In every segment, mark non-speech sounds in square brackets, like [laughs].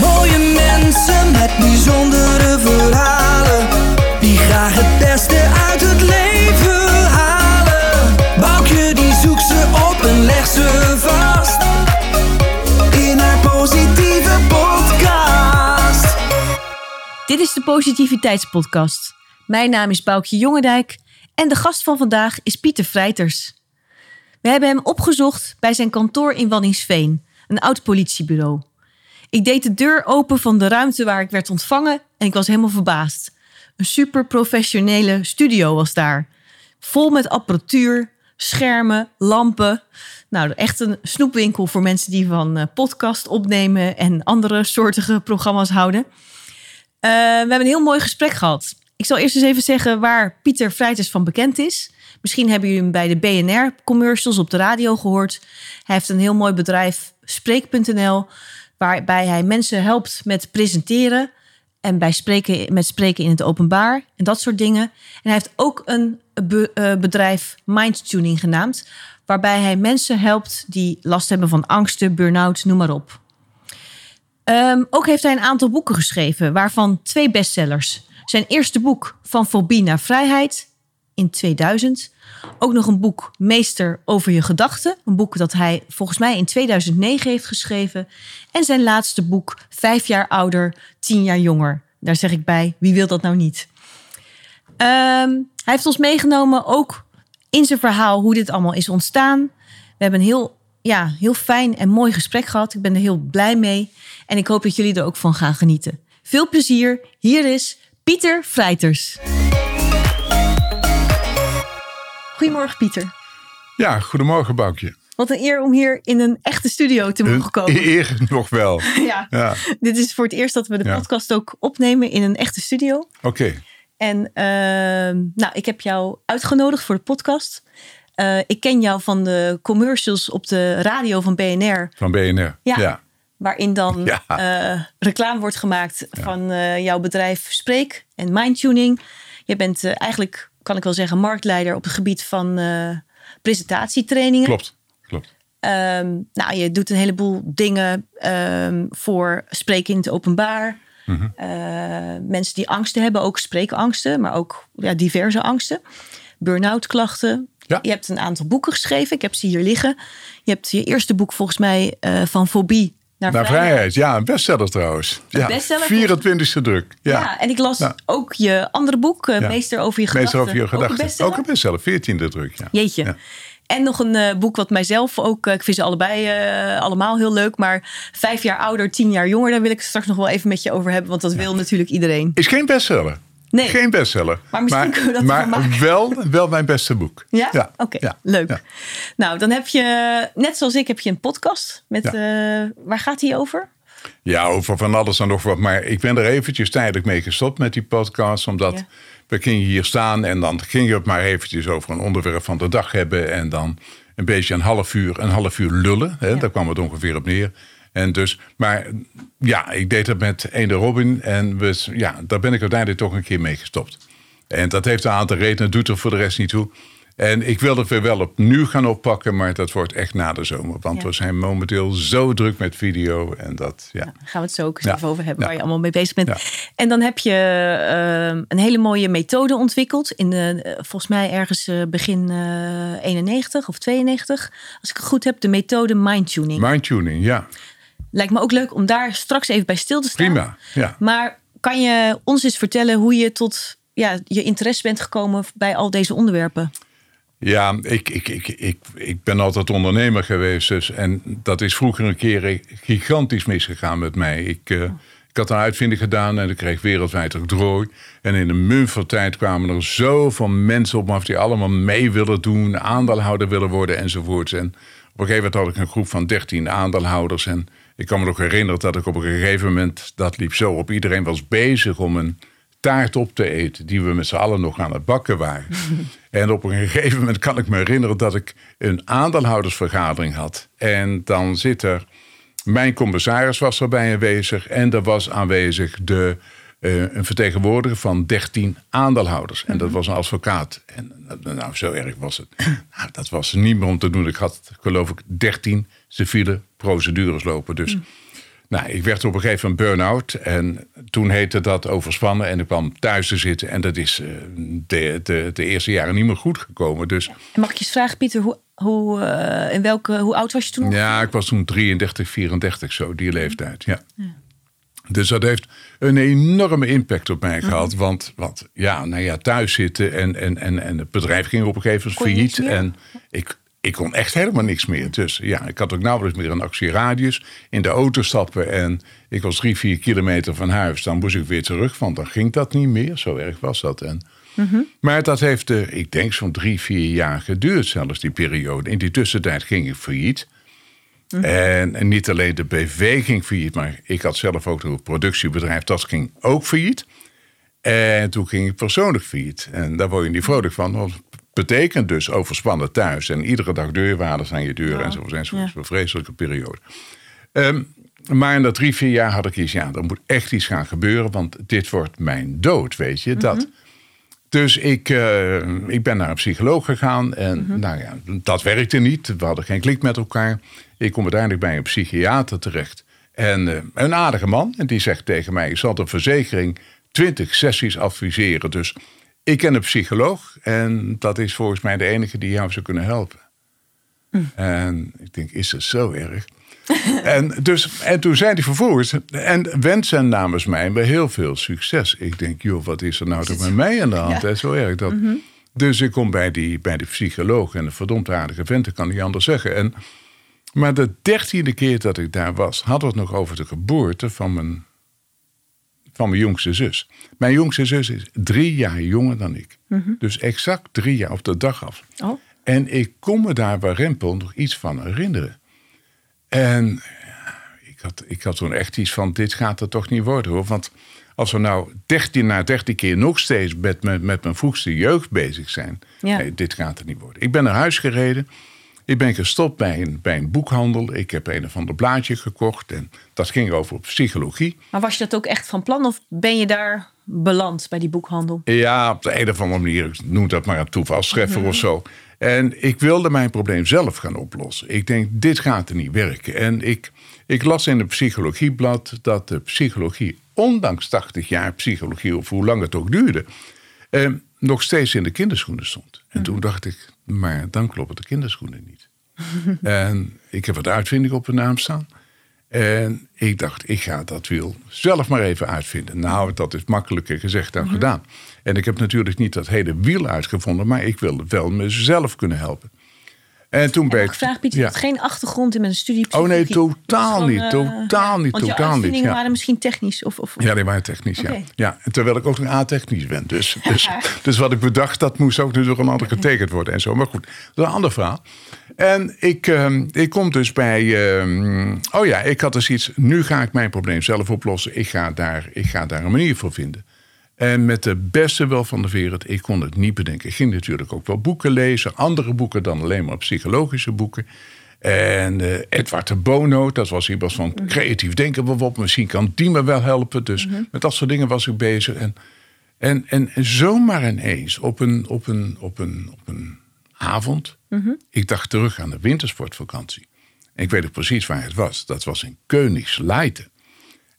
Mooie mensen met bijzondere verhalen. Die graag het beste uit het leven halen. Boukje die zoekt ze op en legt ze vast. In haar positieve podcast. Dit is de Positiviteitspodcast. Mijn naam is Boukje Jongendijk en de gast van vandaag is Pieter Vrijters. We hebben hem opgezocht bij zijn kantoor in Wanningsveen, een oud politiebureau. Ik deed de deur open van de ruimte waar ik werd ontvangen en ik was helemaal verbaasd. Een super professionele studio was daar. Vol met apparatuur, schermen, lampen. Nou, echt een snoepwinkel voor mensen die van eh, podcast opnemen en andere soortige programma's houden. Eh, we hebben een heel mooi gesprek gehad. Ik zal eerst eens even zeggen waar Pieter Vrijters van bekend is. Misschien hebben jullie hem bij de BNR-commercials op de radio gehoord. Hij heeft een heel mooi bedrijf, Spreek.nl, waarbij hij mensen helpt met presenteren en bij spreken, met spreken in het openbaar en dat soort dingen. En hij heeft ook een be- eh, bedrijf, Mindtuning genaamd, waarbij hij mensen helpt die last hebben van angsten, burn-out, noem maar op. Ehm, ook heeft hij een aantal boeken geschreven, waarvan twee bestsellers. Zijn eerste boek, Van Fobie naar Vrijheid, in 2000. Ook nog een boek, Meester over je gedachten. Een boek dat hij volgens mij in 2009 heeft geschreven. En zijn laatste boek, Vijf jaar ouder, tien jaar jonger. Daar zeg ik bij, wie wil dat nou niet? Ehm, hij heeft ons meegenomen ook in zijn verhaal hoe dit allemaal is ontstaan. We hebben een heel, ja, heel fijn en mooi gesprek gehad. Ik ben er heel blij mee. En ik hoop dat jullie er ook van gaan genieten. Veel plezier. Hier is Pieter Vrijters. Goedemorgen, Pieter. Ja, goedemorgen Boukje. Wat een eer om hier in een echte studio te mogen Een komen. eer [laughs] nog wel. [laughs] Ja. Ja, Dit is voor het eerst dat we de Ja. podcast ook opnemen in een echte studio. oké. En ehm, nou, ik heb jou uitgenodigd voor de podcast. Eh, ik ken jou van de commercials op de radio van BNR. Van BNR. Ja. ja. Waarin dan Ja. eh, reclame wordt gemaakt van eh, jouw bedrijf Spreek en Mindtuning. Je bent eh, eigenlijk, kan ik wel zeggen, marktleider op het gebied van presentatietrainingen. Klopt. Klopt. Ehm, nou, je doet een heleboel dingen ehm, voor spreken in het openbaar. Mhm. Mensen die angsten hebben, ook spreekangsten, maar ook ja, diverse angsten. Burn-out klachten. Ja. Je hebt een aantal boeken geschreven. Ik heb ze hier liggen. Je hebt je eerste boek volgens mij van fobie naar, Naar vrijheid. vrijheid. Ja, een bestseller trouwens. Ja, bestseller? 24e druk. Ja. Ja. en ik las Ja. ook je andere boek, eh. Meester over je gedachten. Meester over je Ook een gedachten. bestseller? Ook een bestseller. 14e druk. Ja. Jeetje. En nog een eh, boek wat mijzelf ook, eh, ik vind ze allebei allemaal heel leuk, maar vijf jaar ouder, tien jaar jonger, daar wil ik het straks nog wel even met je over hebben, want dat wil natuurlijk iedereen. Is geen bestseller. Nee. Geen bestseller. Maar misschien kunnen we dat maar maken. wel, wel mijn beste boek. Ja? Ja. Oké, Ja. leuk. Ja. Nou, dan heb je, net zoals ik, heb je een podcast. Met, eh, waar gaat die over? Ja, over van alles en nog wat. Maar ik ben er eventjes tijdelijk mee gestopt met die podcast. Omdat we gingen hier staan en dan ging je het maar eventjes over een onderwerp van de dag hebben. En dan een beetje een half uur, een half uur lullen. Hè? Daar kwam het ongeveer op neer. En dus, maar ja, ik deed het met Ene Robin. En we, ja, daar ben ik uiteindelijk toch een keer mee gestopt. En dat heeft een aantal redenen, doet er voor de rest niet toe. En ik wil het weer wel opnieuw gaan oppakken, maar dat wordt echt na de zomer. Want Ja. we zijn momenteel zo druk met video. En dat, ja. Daar gaan we het zo ook eens Ja. even over hebben, waar je allemaal mee bezig bent. En dan heb je eh, een hele mooie methode ontwikkeld. In de, eh, volgens mij ergens eh, begin eh 91 of 92. Als ik het goed heb, de methode mindtuning. Mindtuning, ja. Lijkt me ook leuk om daar straks even bij stil te staan. Prima, ja. Maar kan je ons eens vertellen hoe je tot ja, je interesse bent gekomen bij al deze onderwerpen? Ja, ik, ik, ik, ik, ik ben altijd ondernemer geweest. Dus, en dat is vroeger een keer gigantisch misgegaan met mij. Ik, eh, ik had een uitvinding gedaan en ik kreeg wereldwijd octrooi. En in een mum van tijd kwamen er zoveel mensen op me af... die allemaal mee willen doen, aandeelhouder willen worden enzovoorts. En op een gegeven moment had ik een groep van 13 aandeelhouders. En ik kan me nog herinneren dat ik op een gegeven moment... dat liep zo op, iedereen was bezig om een taart op te eten... die we met z'n allen nog aan het bakken waren. [laughs] en op een gegeven moment kan ik me herinneren... dat ik een aandeelhoudersvergadering had. En dan zit er... Mijn commissaris was erbij aanwezig... en er was aanwezig de eh, een vertegenwoordiger van 13 aandeelhouders. En dat was een advocaat. En nou, nou, zo erg was het. Nou, dat was niet meer om te doen. Ik had, geloof ik, 13 civiele procedures lopen. Dus nou, ik werd op een gegeven moment burn-out. En toen heette dat overspannen. En ik kwam thuis te zitten. En dat is eh, de, de, de eerste jaren niet meer goed gekomen. Dus En mag ik je eens vragen, Pieter, hoe, hoe, eh, in welke, hoe oud was je toen? ja, ik was toen 33, 34, zo, die leeftijd. Ja. Dus dat heeft een enorme impact op mij gehad. Want, want ja, nou ja, thuis zitten en, en, en, en het bedrijf ging op een gegeven moment failliet. En ik, ik kon echt helemaal niks meer. Dus ja, ik had ook nauwelijks meer een actieradius. In de auto stappen en ik was drie, vier kilometer van huis. Dan moest ik weer terug, want dan ging dat niet meer. Zo erg was dat. En, Maar dat heeft, eh, ik denk, zo'n drie, vier jaar geduurd zelfs, die periode. In die tussentijd ging ik failliet. En, en niet alleen de BV ging failliet, maar ik had zelf ook een productiebedrijf. Dat ging ook failliet. En toen ging ik persoonlijk failliet. En daar word je niet vrolijk van. Want betekent dus overspannen thuis. En iedere dag deurwaarders aan je deur Oh, enzovoort. enzovoort. ja. Een vreselijke periode. Ehm, maar in dat drie, vier jaar had ik iets. Ja, er moet echt iets gaan gebeuren. Want dit wordt mijn dood, weet je. Dat. Dus ik, eh, ik ben naar een psycholoog gegaan. En nou ja, dat werkte niet. We hadden geen klik met elkaar. Ik kom uiteindelijk bij een psychiater terecht. En eh, een aardige man. En die zegt tegen mij: Ik zal de verzekering 20 sessies adviseren. Dus ik ken een psycholoog. En dat is volgens mij de enige die jou zou kunnen helpen. En ik denk: Is het zo erg? [laughs] en, dus, en toen zei hij vervolgens, en wens hen namens mij bij heel veel succes. Ik denk, joh, wat is er nou toch met mij aan de hand? hè? Zo erg dat. Dus ik kom bij die, bij die psycholoog en een verdomd aardige vent, dat kan niet anders zeggen. En, maar de dertiende keer dat ik daar was, we het nog over de geboorte van mijn, van mijn jongste zus. Mijn jongste zus is drie jaar jonger dan ik. Dus exact drie jaar op de dag af. Oh. En ik kon me daar bij Rempel nog iets van herinneren. En ik had, ik had toen echt iets van, dit gaat er toch niet worden hoor. Want als we nou 13 na 13 keer nog steeds met, met, met mijn vroegste jeugd bezig zijn. Ja. Nee, dit gaat er niet worden. Ik ben naar huis gereden. Ik ben gestopt bij een, bij een boekhandel. Ik heb een of ander blaadje gekocht. En dat ging over psychologie. Maar was je dat ook echt van plan of ben je daar beland bij die boekhandel? Ja, op de een of andere manier. Ik noem dat maar een toevalstreffer of zo. En ik wilde mijn probleem zelf gaan oplossen. Ik denk, dit gaat er niet werken. En ik, ik las in het psychologieblad dat de psychologie, ondanks 80 jaar psychologie, of hoe lang het ook duurde, eh, nog steeds in de kinderschoenen stond. En toen dacht ik, maar dan kloppen de kinderschoenen niet. [laughs] en ik heb wat uitvinding op mijn naam staan. En ik dacht, ik ga dat wiel zelf maar even uitvinden. Nou, dat is makkelijker gezegd dan gedaan. En ik heb natuurlijk niet dat hele wiel uitgevonden, maar ik wilde wel mezelf kunnen helpen. En toen ben ik. gevraagd, Pieter, je Ja. geen achtergrond in met een studie Oh nee, totaal niet. eh, Totaal niet. Want Totaal niet. Ja. waren misschien technisch. Of, of, Ja, die waren technisch, ja. ja. en Terwijl ik ook een A-technisch ben. Dus, dus, dus wat ik bedacht, dat moest ook nu door een ander getekend worden en zo. Maar goed, dat is een ander verhaal. En ik, ehm, ik kom dus bij... ehm, oh ja, ik had dus iets... Nu ga ik mijn probleem zelf oplossen. Ik ga daar, ik ga daar een manier voor vinden. En met de beste wel van de wereld, ik kon het niet bedenken. Ik ging natuurlijk ook wel boeken lezen. Andere boeken dan alleen maar psychologische boeken. En eh, Edward de Bono, dat was iemand van creatief denken bijvoorbeeld. Misschien kan die me wel helpen. Dus met dat soort dingen was ik bezig. En, en, en zomaar ineens op een, op een, op een, op een avond. Ik dacht terug aan de wintersportvakantie. En ik weet ook precies waar het was. Dat was in Koningsleiten.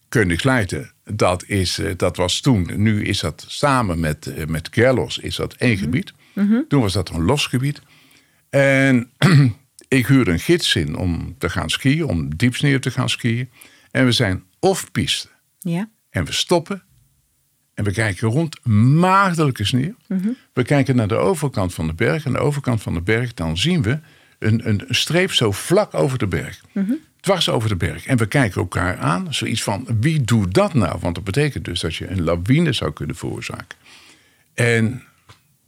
Koningsleiten, dat, is, eh, dat was toen. Nu is dat samen met, eh, met Gerlos is dat één gebied. Toen was dat een los gebied. En [clears throat] ik huurde een gids in om te gaan skiën, om diepsneeuw te gaan skiën. En we zijn off-piste. Ja. En we stoppen. En we kijken rond maagdelijke sneeuw. We kijken naar de overkant van de berg. En de overkant van de berg, dan zien we een, een streep zo vlak over de berg. Dwars over de berg. En we kijken elkaar aan. Zoiets van, wie doet dat nou? Want dat betekent dus dat je een lawine zou kunnen veroorzaken. En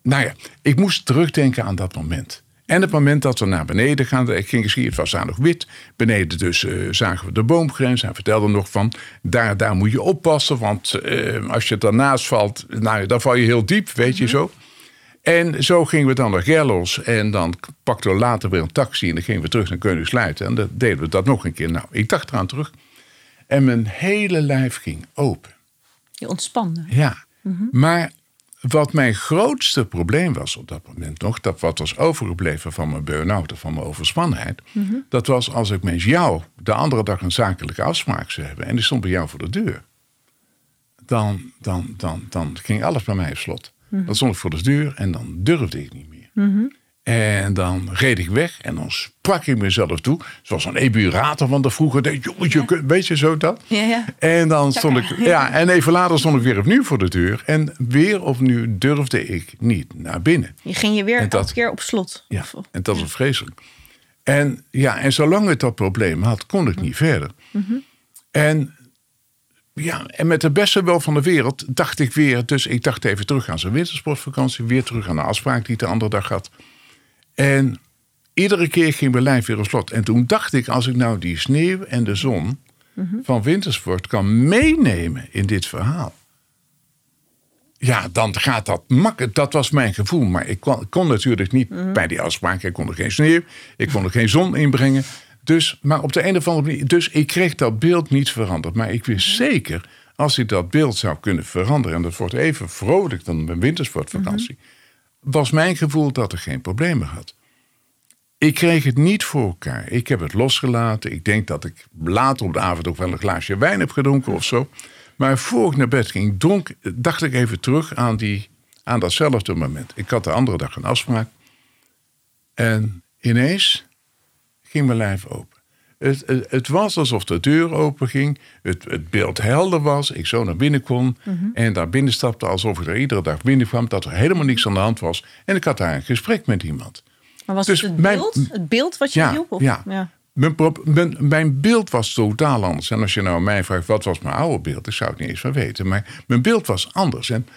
nou ja, ik moest terugdenken aan dat moment. En het moment dat we naar beneden gaan, ik ging skiën, het was daar nog wit. Beneden dus eh, zagen we de boomgrens. Hij vertelde nog van, daar, daar moet je oppassen. Want eh, als je daarnaast valt, nou, dan val je heel diep, weet je zo. En zo gingen we dan naar Gerlos. En dan pakten we later weer een taxi. En dan gingen we terug naar Koningsluiten. En dan deden we dat nog een keer. Nou, ik dacht eraan terug. En mijn hele lijf ging open. Je ontspande. Ja. Maar wat mijn grootste probleem was op dat moment nog, dat wat was overgebleven van mijn burn-out of van mijn overspannenheid, dat was als ik met jou de andere dag een zakelijke afspraak zou hebben en die stond bij jou voor de deur, dan, dan, dan, dan ging alles bij mij op slot. Dan stond ik voor de deur en dan durfde ik niet meer. En dan reed ik weg en dan sprak ik mezelf toe. Zoals een eburator van de vroeger deed. Jongetje, weet je zo dat? Ja, ja. En dan stond ik, ja, [laughs] en even later stond ik weer opnieuw voor de deur. En weer opnieuw durfde ik niet naar binnen. Je ging je weer En dat- elke keer op slot. Ja, en dat was vreselijk. En ja, en zolang ik dat probleem had, kon ik niet verder. En ja, en met de beste wel van de wereld dacht ik weer. Dus ik dacht even terug aan zijn wintersportvakantie. Weer terug aan de afspraak die ik de andere dag had. En iedere keer ging mijn lijf weer op slot. En toen dacht ik, als ik nou die sneeuw en de zon van wintersport kan meenemen in dit verhaal. Ja, dan gaat dat makkelijk. Dat was mijn gevoel. Maar ik kon, kon natuurlijk niet bij die afspraak. Ik kon er geen sneeuw. Ik kon er geen zon inbrengen. Dus, maar op de een of andere manier. Dus ik kreeg dat beeld niet veranderd. Maar ik wist zeker. Als ik dat beeld zou kunnen veranderen. En dat wordt even vrolijk dan mijn wintersportvakantie. Was mijn gevoel dat ik geen problemen had. Ik kreeg het niet voor elkaar. Ik heb het losgelaten. Ik denk dat ik later op de avond ook wel een glaasje wijn heb gedronken of zo. Maar voor ik naar bed ging, dronk, dacht ik even terug aan, die, aan datzelfde moment. Ik had de andere dag een afspraak. En ineens ging mijn lijf open. Het, het, het was alsof de deur open ging. Het, het beeld helder was. Ik zo naar binnen kon. En daar binnen stapte alsof ik er iedere dag binnenkwam. Dat er helemaal niks aan de hand was. En ik had daar een gesprek met iemand. Maar was Dus het mijn- beeld? Het beeld wat je Ja, hielp? Of? ja. Mijn, mijn, mijn beeld was totaal anders. En als je nou mij vraagt, wat was mijn oude beeld? Ik zou het niet eens van weten. Maar mijn beeld was anders. En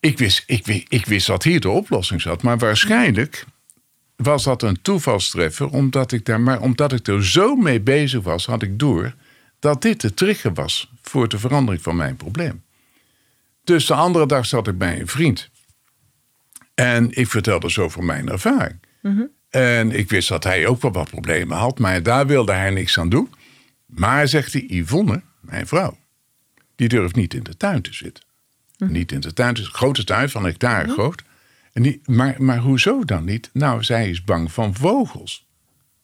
ik wist, ik, ik wist dat hier de oplossing zat. Maar waarschijnlijk was dat een toevalstreffer. Omdat ik, daar, maar omdat ik er zo mee bezig was, had ik door... dat dit de trigger was voor de verandering van mijn probleem. Dus de andere dag zat ik bij een vriend. En ik vertelde zo van mijn ervaring. En ik wist dat hij ook wel wat problemen had, maar daar wilde hij niks aan doen. Maar zegt hij, Yvonne, mijn vrouw, die durft niet in de tuin te zitten. Niet in de tuin, het grote tuin van hectare groot. En die, maar, maar hoezo dan niet? Nou, zij is bang van vogels.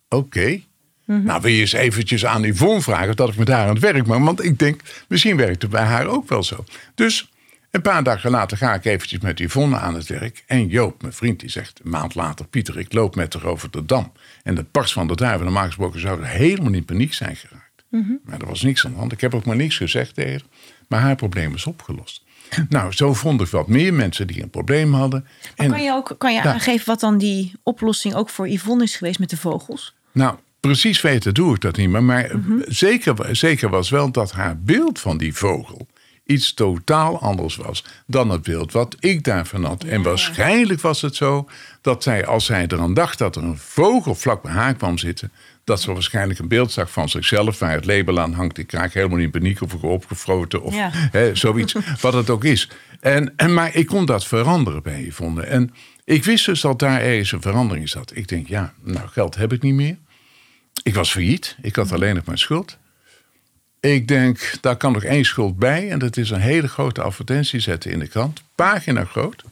Oké. Nou, wil je eens eventjes aan Yvonne vragen of dat ik me daar aan het werk maak? Want ik denk, misschien werkt het bij haar ook wel zo. Dus een paar dagen later ga ik eventjes met Yvonne aan het werk. En Joop, mijn vriend, die zegt een maand later... Pieter, ik loop met haar over de dam. En de pars van de duiven, normaal gesproken zou er helemaal in paniek zijn geraakt. Maar er was niks aan de hand. Ik heb ook maar niks gezegd tegen haar. Maar haar probleem is opgelost. Nou, zo vond ik wat meer mensen die een probleem hadden. En, Kan je ook kan je aangeven wat dan die oplossing ook voor Yvonne is geweest met de vogels? Nou, precies weten doe ik dat niet meer. Maar zeker, zeker was wel dat haar beeld van die vogel iets totaal anders was dan het beeld wat ik daarvan had. En waarschijnlijk was het zo dat zij, als zij eraan dacht dat er een vogel vlak bij haar kwam zitten, dat ze waarschijnlijk een beeld zag van zichzelf waar het label aan hangt. Ik raak helemaal in paniek of ik opgefroten of Ja. hè, zoiets, [laughs] wat het ook is. En, en, maar ik kon dat veranderen bij Yvonne. En ik wist dus dat daar ergens een verandering zat. Ik denk, ja, nou geld heb ik niet meer. Ik was failliet. Ik had alleen nog mijn schuld. Ik denk, daar kan nog één schuld bij. En dat is een hele grote advertentie zetten in de krant. Pagina groot.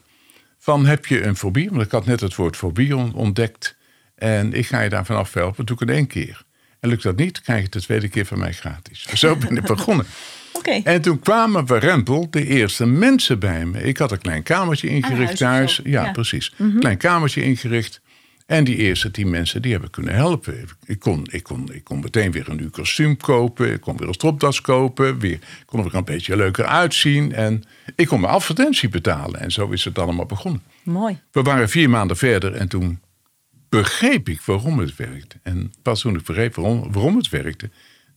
Van heb je een fobie? Want ik had net het woord fobie on- ontdekt. En ik ga je daarvan afhelpen. Doe ik het één keer. En lukt dat niet, krijg je het de tweede keer van mij gratis. [laughs] Zo ben ik begonnen. Oké. En toen kwamen bij Rempel de eerste mensen bij me. Ik had een klein kamertje ingericht thuis. Ja, Ja. precies. Klein kamertje ingericht. En die eerste tien mensen die hebben kunnen helpen. Ik kon, ik, kon, ik kon meteen weer een nieuw kostuum kopen. Ik kon weer een stropdas kopen. Weer, kon er een beetje leuker uitzien. En ik kon mijn advertentie betalen. En zo is het allemaal begonnen. Mooi. We waren vier maanden verder en toen begreep ik waarom het werkte. En pas toen ik begreep waarom, waarom het werkte,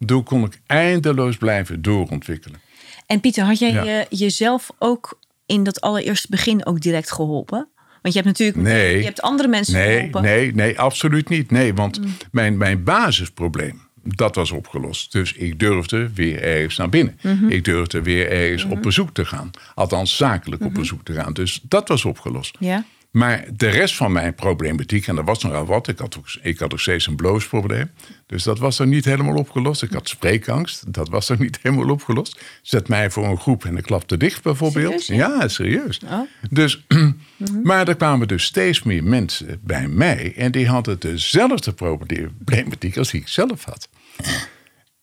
toen kon ik eindeloos blijven doorontwikkelen. En Pieter, had jij Ja. je, jezelf ook in dat allereerste begin ook direct geholpen? Want je hebt natuurlijk Nee. je hebt andere mensen Nee, geholpen. nee, nee, absoluut niet. Nee, want mijn, mijn basisprobleem, dat was opgelost. Dus ik durfde weer ergens naar binnen. Ik durfde weer ergens op bezoek te gaan. Althans, zakelijk op bezoek te gaan. Dus dat was opgelost. Ja. Maar de rest van mijn problematiek, en dat was nogal wat. Ik had, ook, ik had ook steeds een bloosprobleem. Dus dat was er niet helemaal opgelost. Ik had spreekangst. Dat was er niet [laughs] helemaal opgelost. Zet mij voor een groep en de klapte dicht bijvoorbeeld. Serieus, ja? ja, serieus. Oh. Dus, [clears throat] Maar er kwamen dus steeds meer mensen bij mij. En die hadden dezelfde problematiek als die ik zelf had.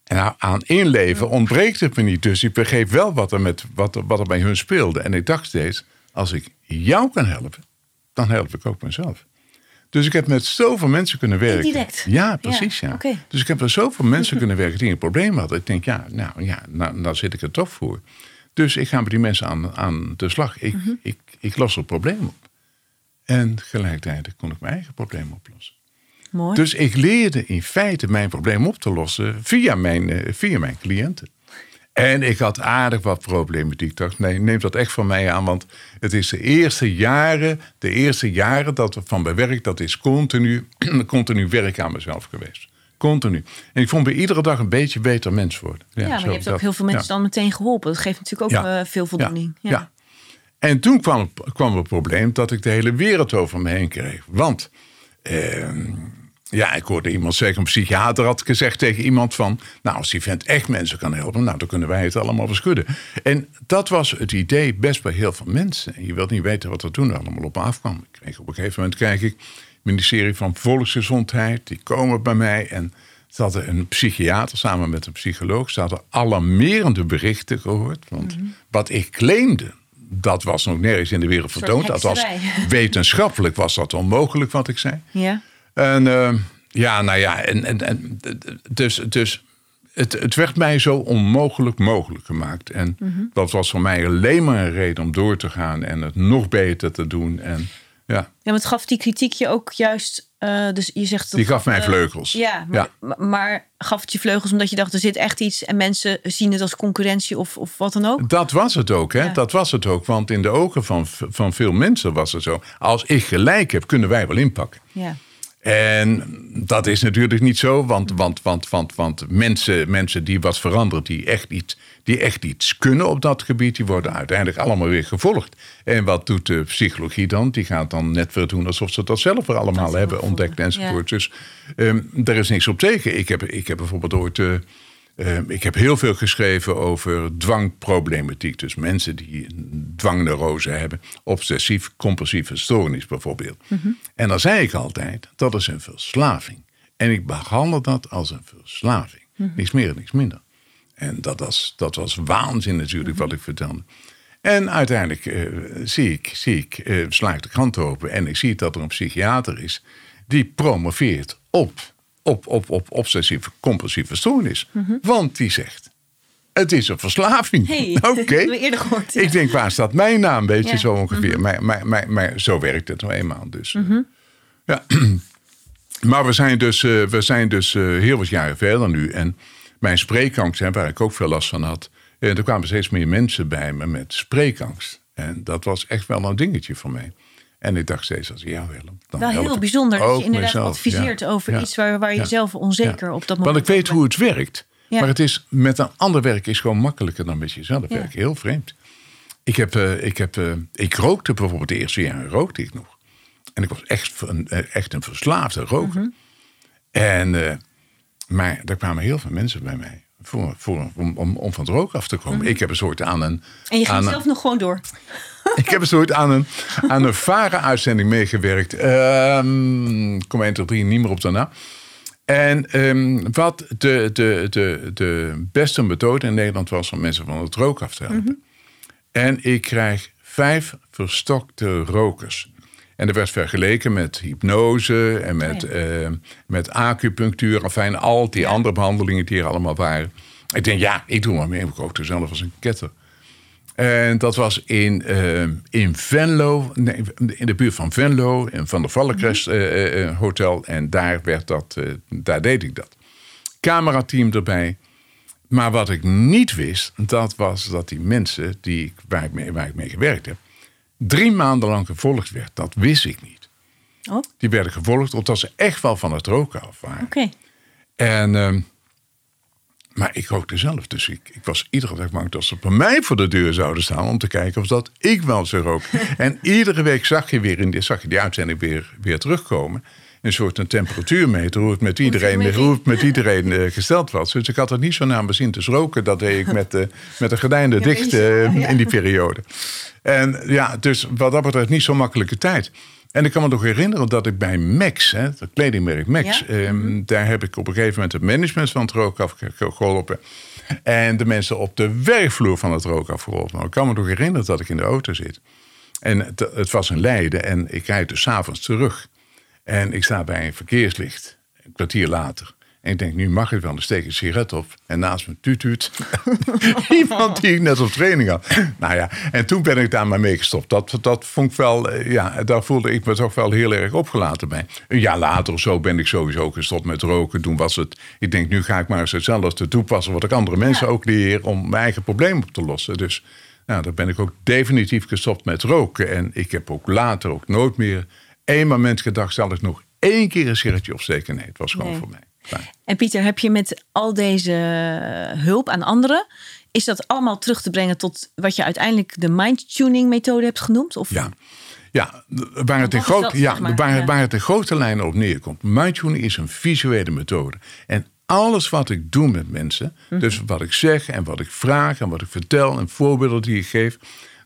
En nou, aan inleven ontbreekt het me niet. Dus ik begreep wel wat er, met, wat, er, wat er bij hun speelde. En ik dacht steeds, als ik jou kan helpen, dan help ik ook mezelf. Dus ik heb met zoveel mensen kunnen werken. Ja, precies. Ja. Dus ik heb met zoveel mensen [laughs] kunnen werken die een probleem hadden. Ik denk, ja, nou ja, nou, nou zit ik er toch voor. Dus ik ga met die mensen aan, aan de slag. Ik, Mhm. ik, ik los het probleem op. En gelijktijdig kon ik mijn eigen probleem oplossen. Mooi. Dus ik leerde in feite mijn probleem op te lossen via mijn, eh, via mijn cliënten. En ik had aardig wat problematiek. Ik dacht, nee, neem dat echt van mij aan. Want het is de eerste jaren, de eerste jaren dat we van mijn werk, dat is continu, [clears throat] continu werk aan mezelf geweest. Continu. En ik vond bij iedere dag een beetje beter mens worden. ja, maar zo je hebt ook heel veel mensen ja. dan meteen geholpen. Dat geeft natuurlijk ook Ja. eh, veel voldoening. Ja, ja. En toen kwam, het- kwam het probleem dat ik de hele wereld over me heen kreeg. Want ehm, ja, ik hoorde iemand zeggen, een psychiater had gezegd tegen iemand van... nou, als die vent echt mensen kan helpen, nou, dan kunnen wij het allemaal beschudden. En dat was het idee best bij heel veel mensen. En je wilt niet weten wat er toen allemaal op afkwam. Ik kreeg, op een gegeven moment krijg ik het ministerie van Volksgezondheid. Die komen bij mij en ze hadden een psychiater samen met een psycholoog. Ze hadden alarmerende berichten gehoord. Want wat ik claimde, dat was nog nergens in de wereld vertoond. Dat was wetenschappelijk was dat onmogelijk wat ik zei. Ja. En eh, ja, nou ja, en, en, en, dus, dus het, het werd mij zo onmogelijk mogelijk gemaakt. En Mhm. dat was voor mij alleen maar een reden om door te gaan en het nog beter te doen. En ja, Ja, maar het gaf die kritiek je ook juist. eh, dus je zegt. dat- die gaf mij eh, vleugels. Ja, maar, maar- maar gaf het je vleugels omdat je dacht er zit echt iets en mensen zien het als concurrentie of, of wat dan ook? Dat was het ook, hè? Ja. Dat was het ook. Want in de ogen van, van veel mensen was het zo. Als ik gelijk heb, kunnen wij wel inpakken. Ja. En dat is natuurlijk niet zo, want, want, want, want, want mensen, mensen die wat veranderen, die echt, iets, die echt iets kunnen op dat gebied, die worden uiteindelijk allemaal weer gevolgd. En wat doet de psychologie dan? Die gaat dan net weer doen alsof ze dat zelf weer allemaal hebben ontdekt enzovoort. Dus ehm daar is niks op tegen. Ik heb, ik heb bijvoorbeeld ooit. eh, eh, ik heb heel veel geschreven over dwangproblematiek. Dus mensen die dwangneurose hebben. Obsessief-compulsieve stoornis bijvoorbeeld. En dan zei ik altijd, dat is een verslaving. En ik behandel dat als een verslaving. Niks meer en niks minder. En dat was, dat was waanzin natuurlijk wat ik vertelde. En uiteindelijk eh, zie ik, zie ik eh, sla ik de krant open en ik zie dat er een psychiater is die promoveert op, op, op, op obsessieve compulsieve stoornis. Want die zegt, het is een verslaving. Hey, [laughs] Oké. [laughs] eerder gehoord, ja. Ik denk, waar staat mijn naam? Weet je, Ja. zo ongeveer. Maar, maar, maar, maar zo werkt het nou eenmaal. Dus, eh, ja. [clears throat] Maar we zijn dus, eh, we zijn dus eh, heel wat jaren verder nu. En mijn spreekangst, hè, waar ik ook veel last van had. eh, er kwamen steeds meer mensen bij me met spreekangst. En dat was echt wel een dingetje voor mij. En ik dacht steeds, als jou help, dan Wel heel bijzonder dat je inderdaad mezelf. adviseert Ja. over Ja. iets waar, waar je Ja. zelf onzeker Ja. op dat moment Want ik weet hoe het werkt. Ja. Maar het is met een ander werk is gewoon makkelijker dan met jezelf Ja. werken. Heel vreemd. Ik, heb, eh, ik, heb, eh, ik rookte bijvoorbeeld de eerste jaren rookte ik nog. En ik was echt een, eh, echt een verslaafde roker. Mhm. En, maar er kwamen heel veel mensen bij mij. Voor, voor, om, om, om van het roken af te komen. Ik heb een soort aan een. Mhm. En je een- zelf nog gewoon door. [laughs] ik heb een soort aan een, aan een varen-uitzending meegewerkt. Ehm ik kom 1, 2, 3 niet meer op daarna. En ehm, wat de, de, de, de beste methode in Nederland was om mensen van het roken af te helpen. En ik krijg vijf verstokte rokers. En er werd vergeleken met hypnose en met, Ja. eh, met acupunctuur. Enfin, al die andere behandelingen die er allemaal waren. Ik denk, ja, ik doe maar mee. Ik rookte zelf als een ketter. En dat was in, eh, in Venlo, nee, in de buurt van Venlo, in Van der Vallencrest eh, eh, Hotel. En daar, werd dat, daar deed ik dat. Camerateam erbij. Maar wat ik niet wist, dat was dat die mensen die ik, waar, ik mee, waar ik mee gewerkt heb, drie maanden lang gevolgd werd. Dat wist ik niet. Oh. Die werden gevolgd omdat ze echt wel van het roken af waren. En, ehm, Maar ik rookte zelf, dus ik, ik was iedere dag bang dat ze bij mij voor de deur zouden staan om te kijken of dat ik wel zou roken. [laughs] en iedere week zag je weer in die, zag je die uitzending weer, weer terugkomen. Een soort een temperatuurmeter, hoe het met iedereen, hoe het met iedereen eh, gesteld was. Dus ik had het niet zo naar mijn zin te roken. Dat deed ik met, de met de gordijnen [laughs] dicht eh, in die periode. En ja, dus wat dat betreft niet zo'n makkelijke tijd. En ik kan me nog herinneren dat ik bij Max, hè, het kledingmerk Max, Ja. ehm, daar heb ik op een gegeven moment het management van het rook afgeholpen. En de mensen op de werkvloer van het rook afgeholpen. Maar ik kan me nog herinneren dat ik in de auto zit. En het, het was een Leiden en ik rijd dus 's avonds terug. En ik sta bij een verkeerslicht, een kwartier later. En ik denk, nu mag ik wel, dan steek ik een sigaret op. En naast me tuut. [laughs] Iemand die ik net op training had. Nou ja, en toen ben ik daar maar mee gestopt. Dat, dat vond ik wel, eh, ja, daar voelde ik me toch wel heel erg opgelaten bij. Een jaar later of zo ben ik sowieso gestopt met roken. Toen was het, ik denk, nu ga ik maar eens hetzelfde toepassen... wat ik andere mensen ook leer om mijn eigen probleem op te lossen. Dus nou, daar ben ik ook definitief gestopt met roken. En ik heb ook later ook nooit meer één moment gedacht... zal ik nog één keer een sigaretje opsteken? Nee, het was gewoon Nee. voor mij. En Pieter, heb je met al deze hulp aan anderen, is dat allemaal terug te brengen tot wat je uiteindelijk de mind-tuning methode hebt genoemd? Of Ja, ja waar, het in groot, dat, ja, zeg maar? waar, het in grote lijnen op neerkomt. Mindtuning is een visuele methode. En alles wat ik doe met mensen, Mhm. dus wat ik zeg en wat ik vraag en wat ik vertel en voorbeelden die ik geef,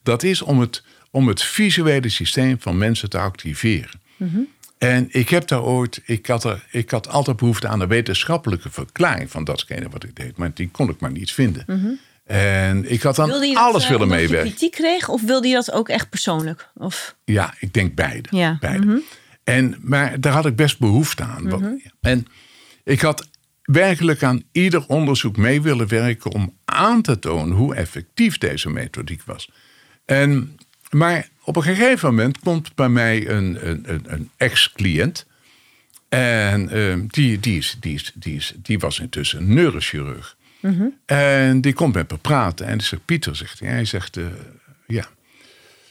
dat is om het, om het visuele systeem van mensen te activeren. Mhm. En ik heb daar ooit, ik had, er, ik had altijd behoefte aan een wetenschappelijke verklaring van datgene wat ik deed, maar die kon ik maar niet vinden. En ik had dan Mhm. wilde je dat, alles eh, willen omdat je meewerken. kritiek kreeg of wilde je dat ook echt persoonlijk? Of, Ja, ik denk beide. Ja. beide. Mhm. en, maar daar had ik best behoefte aan. Want- En ik had werkelijk aan ieder onderzoek mee willen werken om aan te tonen hoe effectief deze methodiek was. En, maar op een gegeven moment komt bij mij een, een, een, een ex-cliënt. En ehm, die, die, is, die, is, die, is, die was intussen neurochirurg. En die komt met me praten. En zegt, Pieter, zegt hij. Hij zegt, eh, ja,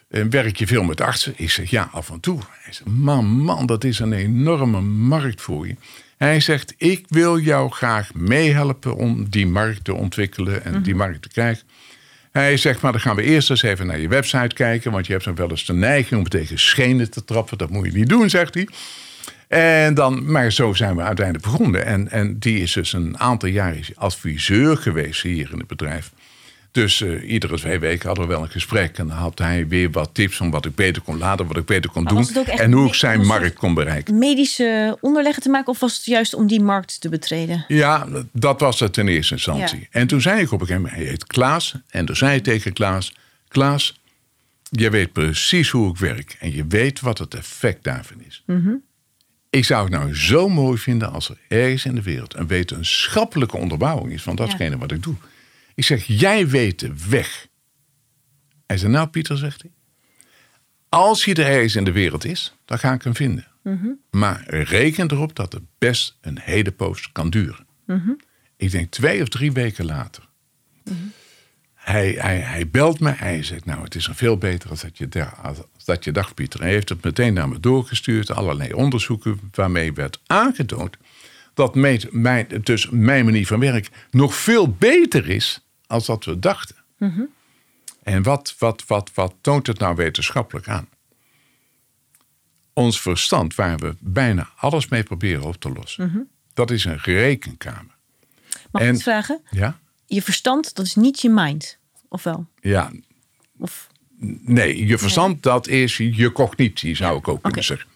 en werk je veel met artsen? Ik zeg ja, af en toe. Hij zegt, man, man, dat is een enorme markt voor je. Hij zegt, ik wil jou graag meehelpen om die markt te ontwikkelen en die markt te krijgen. Hij zegt, maar dan gaan we eerst eens even naar je website kijken, want je hebt dan wel eens de neiging om tegen schenen te trappen. Dat moet je niet doen, zegt hij. En dan, maar zo zijn we uiteindelijk begonnen. En, en die is dus een aantal jaar is adviseur geweest hier in het bedrijf. Dus eh, iedere twee weken hadden we wel een gesprek. En dan had hij weer wat tips om wat ik beter kon laten, wat ik beter kon Maar doen. En hoe ik zijn markt kon bereiken. medische onderleggen te maken of was het juist om die markt te betreden? Ja, dat was het in eerste instantie. Ja. En toen zei ik op een gegeven moment, hij heet Klaas. En toen zei ik tegen Klaas, Klaas, je weet precies hoe ik werk. En je weet wat het effect daarvan is. Ik zou het nou zo mooi vinden als er ergens in de wereld een wetenschappelijke onderbouwing is van datgene wat ik doe. Ik zeg, jij weet de weg. Hij zei, nou Pieter, zegt hij. Als hij er ergens in de wereld is, dan ga ik hem vinden. Maar reken erop dat het best een hele poos kan duren. Ik denk twee of drie weken later. Hij, hij, hij belt me. Hij zegt, nou, het is een veel beter als dat je, als dat je dacht, Pieter. Hij heeft het meteen naar me doorgestuurd. Allerlei onderzoeken waarmee werd aangetoond... dat mijn, mijn, dus mijn manier van werk nog veel beter is... als dat we dachten. En wat, wat, wat, wat toont het nou wetenschappelijk aan? Ons verstand, waar we bijna alles mee proberen op te lossen... dat is een rekenkamer. Mag ik iets vragen? Ja? Je verstand, dat is niet je mind. Of wel? Ja, Of, Nee, je verstand, dat is je cognitie, zou ik ook kunnen zeggen.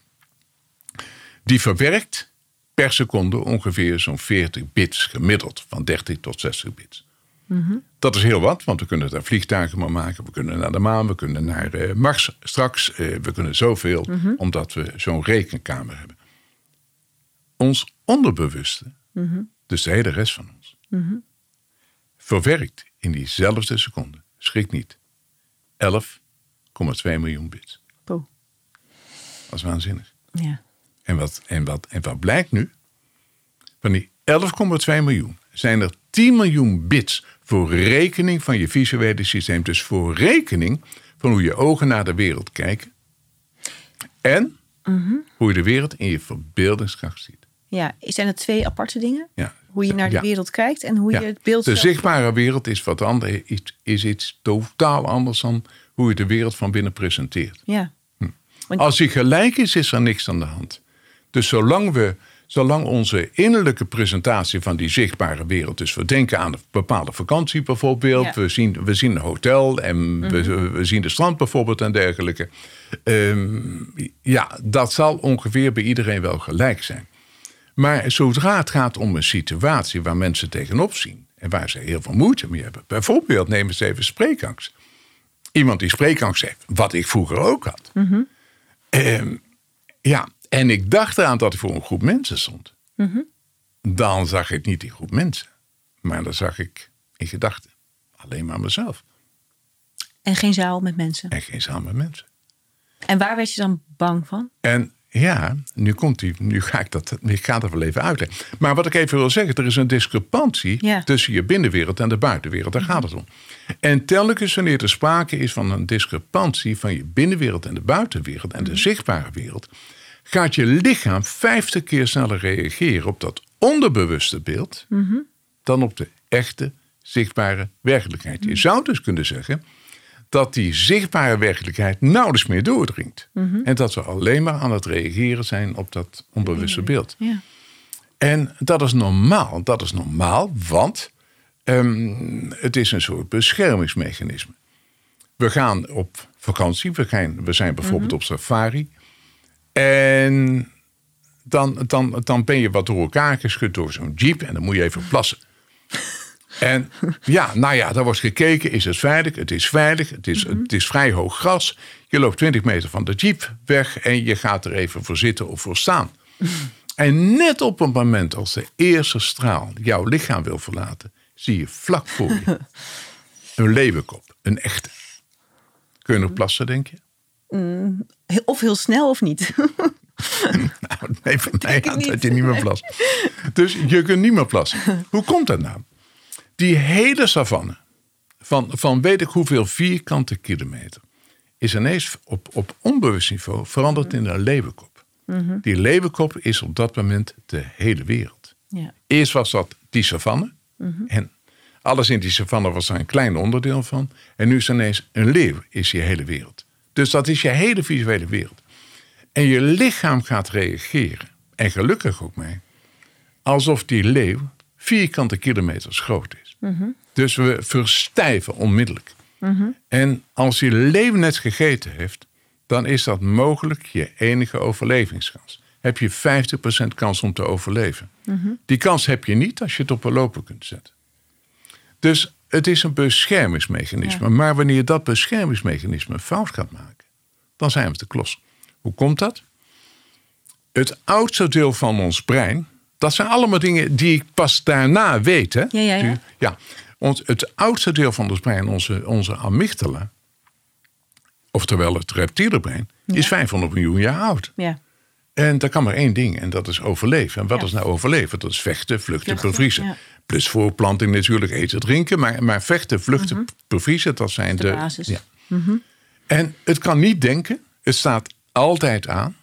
Die verwerkt per seconde ongeveer zo'n 40 bits gemiddeld, van 30 tot 60 bits. Dat is heel wat, want we kunnen daar vliegtuigen mee maken. We kunnen naar de maan, we kunnen naar eh, Mars straks. eh, we kunnen zoveel, omdat we zo'n rekenkamer hebben. Ons onderbewuste, dus de hele rest van ons, verwerkt in diezelfde seconde, schrik niet, 11,2 miljoen bits. poeh. Dat is waanzinnig. Ja. En wat, en, wat, en wat blijkt nu? Van die 11,2 miljoen zijn er 10 miljoen bits voor rekening van je visuele systeem. Dus voor rekening van hoe je ogen naar de wereld kijken. En hoe je de wereld in je verbeeldingskracht ziet. Ja, zijn het twee aparte dingen? Ja. Hoe je naar de Ja. wereld kijkt en hoe Ja. je het beeld De zichtbare wereld is wat anders, iets, is iets totaal anders dan hoe je de wereld van binnen presenteert. Ja. Want- Als die gelijk is, is er niks aan de hand. Dus zolang we, zolang onze innerlijke presentatie van die zichtbare wereld, dus we denken aan een bepaalde vakantie bijvoorbeeld, Ja. Mhm. we, zien, we zien een hotel en we, we zien de strand bijvoorbeeld en dergelijke. Ehm, ja, dat zal ongeveer bij iedereen wel gelijk zijn. Maar zodra het gaat om een situatie waar mensen tegenop zien en waar ze heel veel moeite mee hebben, bijvoorbeeld neem eens even spreekangst. Iemand die spreekangst heeft, wat ik vroeger ook had. Ehm, ja, en ik dacht eraan dat ik voor een groep mensen stond. Dan zag ik niet die groep mensen, maar dan zag ik in gedachten alleen maar mezelf En geen zaal met mensen. en geen samen mensen. En waar werd je dan bang van? En ja, nu komt die, nu ga ik dat, ik ga dat wel even uitleggen. Maar wat ik even wil zeggen, er is een discrepantie Ja. tussen je binnenwereld en de buitenwereld. Daar gaat het om. En telkens wanneer er sprake is van een discrepantie van je binnenwereld en de buitenwereld en de zichtbare wereld, gaat je lichaam 50 keer sneller reageren op dat onderbewuste beeld dan op de echte zichtbare werkelijkheid. Je zou dus kunnen zeggen dat die zichtbare werkelijkheid nauwelijks meer doordringt. En dat we alleen maar aan het reageren zijn op dat onbewuste beeld. Ja. En dat is normaal. Dat is normaal, want ehm, het is een soort beschermingsmechanisme. We gaan op vakantie, we zijn bijvoorbeeld op safari. En dan, dan, dan ben je wat door elkaar geschud door zo'n jeep en dan moet je even plassen. [laughs] En ja, nou ja, daar wordt gekeken, is het veilig? Het is veilig, het is, het is vrij hoog gras. Je loopt 20 meter van de jeep weg en je gaat er even voor zitten of voor staan. [laughs] En net op het moment als de eerste straal jouw lichaam wil verlaten, zie je vlak voor je [laughs] een leeuwenkop, een echte. Kun je nog plassen, denk je? Of heel snel of niet. [laughs] Nou, nee, van mij aan dat je niet meer plast. Dus je kunt niet meer plassen. Hoe komt dat nou? Die hele savanne, van, van weet ik hoeveel vierkante kilometer, is ineens op, op onbewust niveau veranderd in een leeuwenkop. Die leeuwenkop is op dat moment de hele wereld. ja. Eerst was dat die savanne. En alles in die savanne was daar een klein onderdeel van. En nu is ineens een leeuw, is je hele wereld. Dus dat is je hele visuele wereld. En je lichaam gaat reageren. En gelukkig ook mee. Alsof die leeuw vierkante kilometers groot is. Dus we verstijven onmiddellijk. En als die leeuw net gegeten heeft, dan is dat mogelijk je enige overlevingskans. Heb je 50% kans om te overleven. Die kans heb je niet als je het op een loper kunt zetten. Dus het is een beschermingsmechanisme. Maar wanneer dat beschermingsmechanisme fout gaat maken, dan zijn we te klos. Hoe komt dat? Het oudste deel van ons brein, dat zijn allemaal dingen die ik pas daarna weet. Hè? Ja, ja, ja. ja. Ons, het oudste deel van ons brein, onze, onze amygdala, oftewel het reptiele brein, is 500 miljoen jaar oud. ja. En daar kan maar één ding, en dat is overleven. En wat Ja. is nou overleven? Dat is vechten, vluchten, Vluchten, bevriezen. ja. Plus voorplanting natuurlijk, eten, drinken. Maar, maar vechten, vluchten, bevriezen, dat zijn Mhm. De de... basis. Ja. En het kan niet denken. Het staat altijd aan.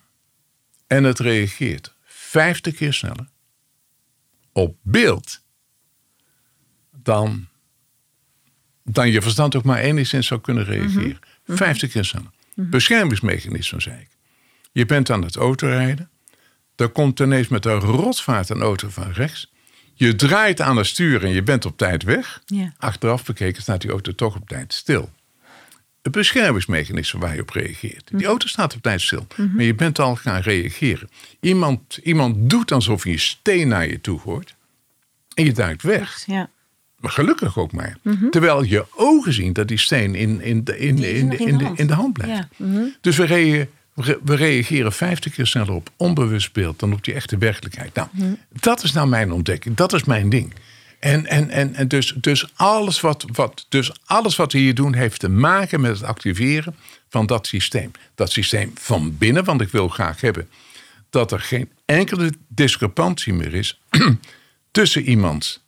En het reageert 50 keer sneller op beeld dan, dan je verstand ook maar enigszins zou kunnen reageren. 50 keer sneller. Beschermingsmechanisme, zei ik. Je bent aan het autorijden. Er komt ineens met een rotvaart een auto van rechts. Je draait aan het stuur en je bent op tijd weg. Ja. Achteraf bekeken staat die auto toch op tijd stil. Het beschermingsmechanisme waar je op reageert. Die auto staat op tijd stil, maar je bent al gaan reageren. Iemand, iemand doet alsof hij een steen naar je toe gooit. En je duikt weg. ja. Maar gelukkig ook maar. Terwijl je ogen zien dat die steen in, in, de, in, in, de, in hand. in de hand blijft. Ja, mhm. Dus we, rea- we reageren 50 keer sneller op onbewust beeld dan op die echte werkelijkheid. Nou, Mhm. dat is nou mijn ontdekking. Dat is mijn ding. En, en, en, en dus, dus, alles wat, wat, dus alles wat we hier doen heeft te maken met het activeren van dat systeem. Dat systeem van binnen, want ik wil graag hebben dat er geen enkele discrepantie meer is [clears throat] tussen iemands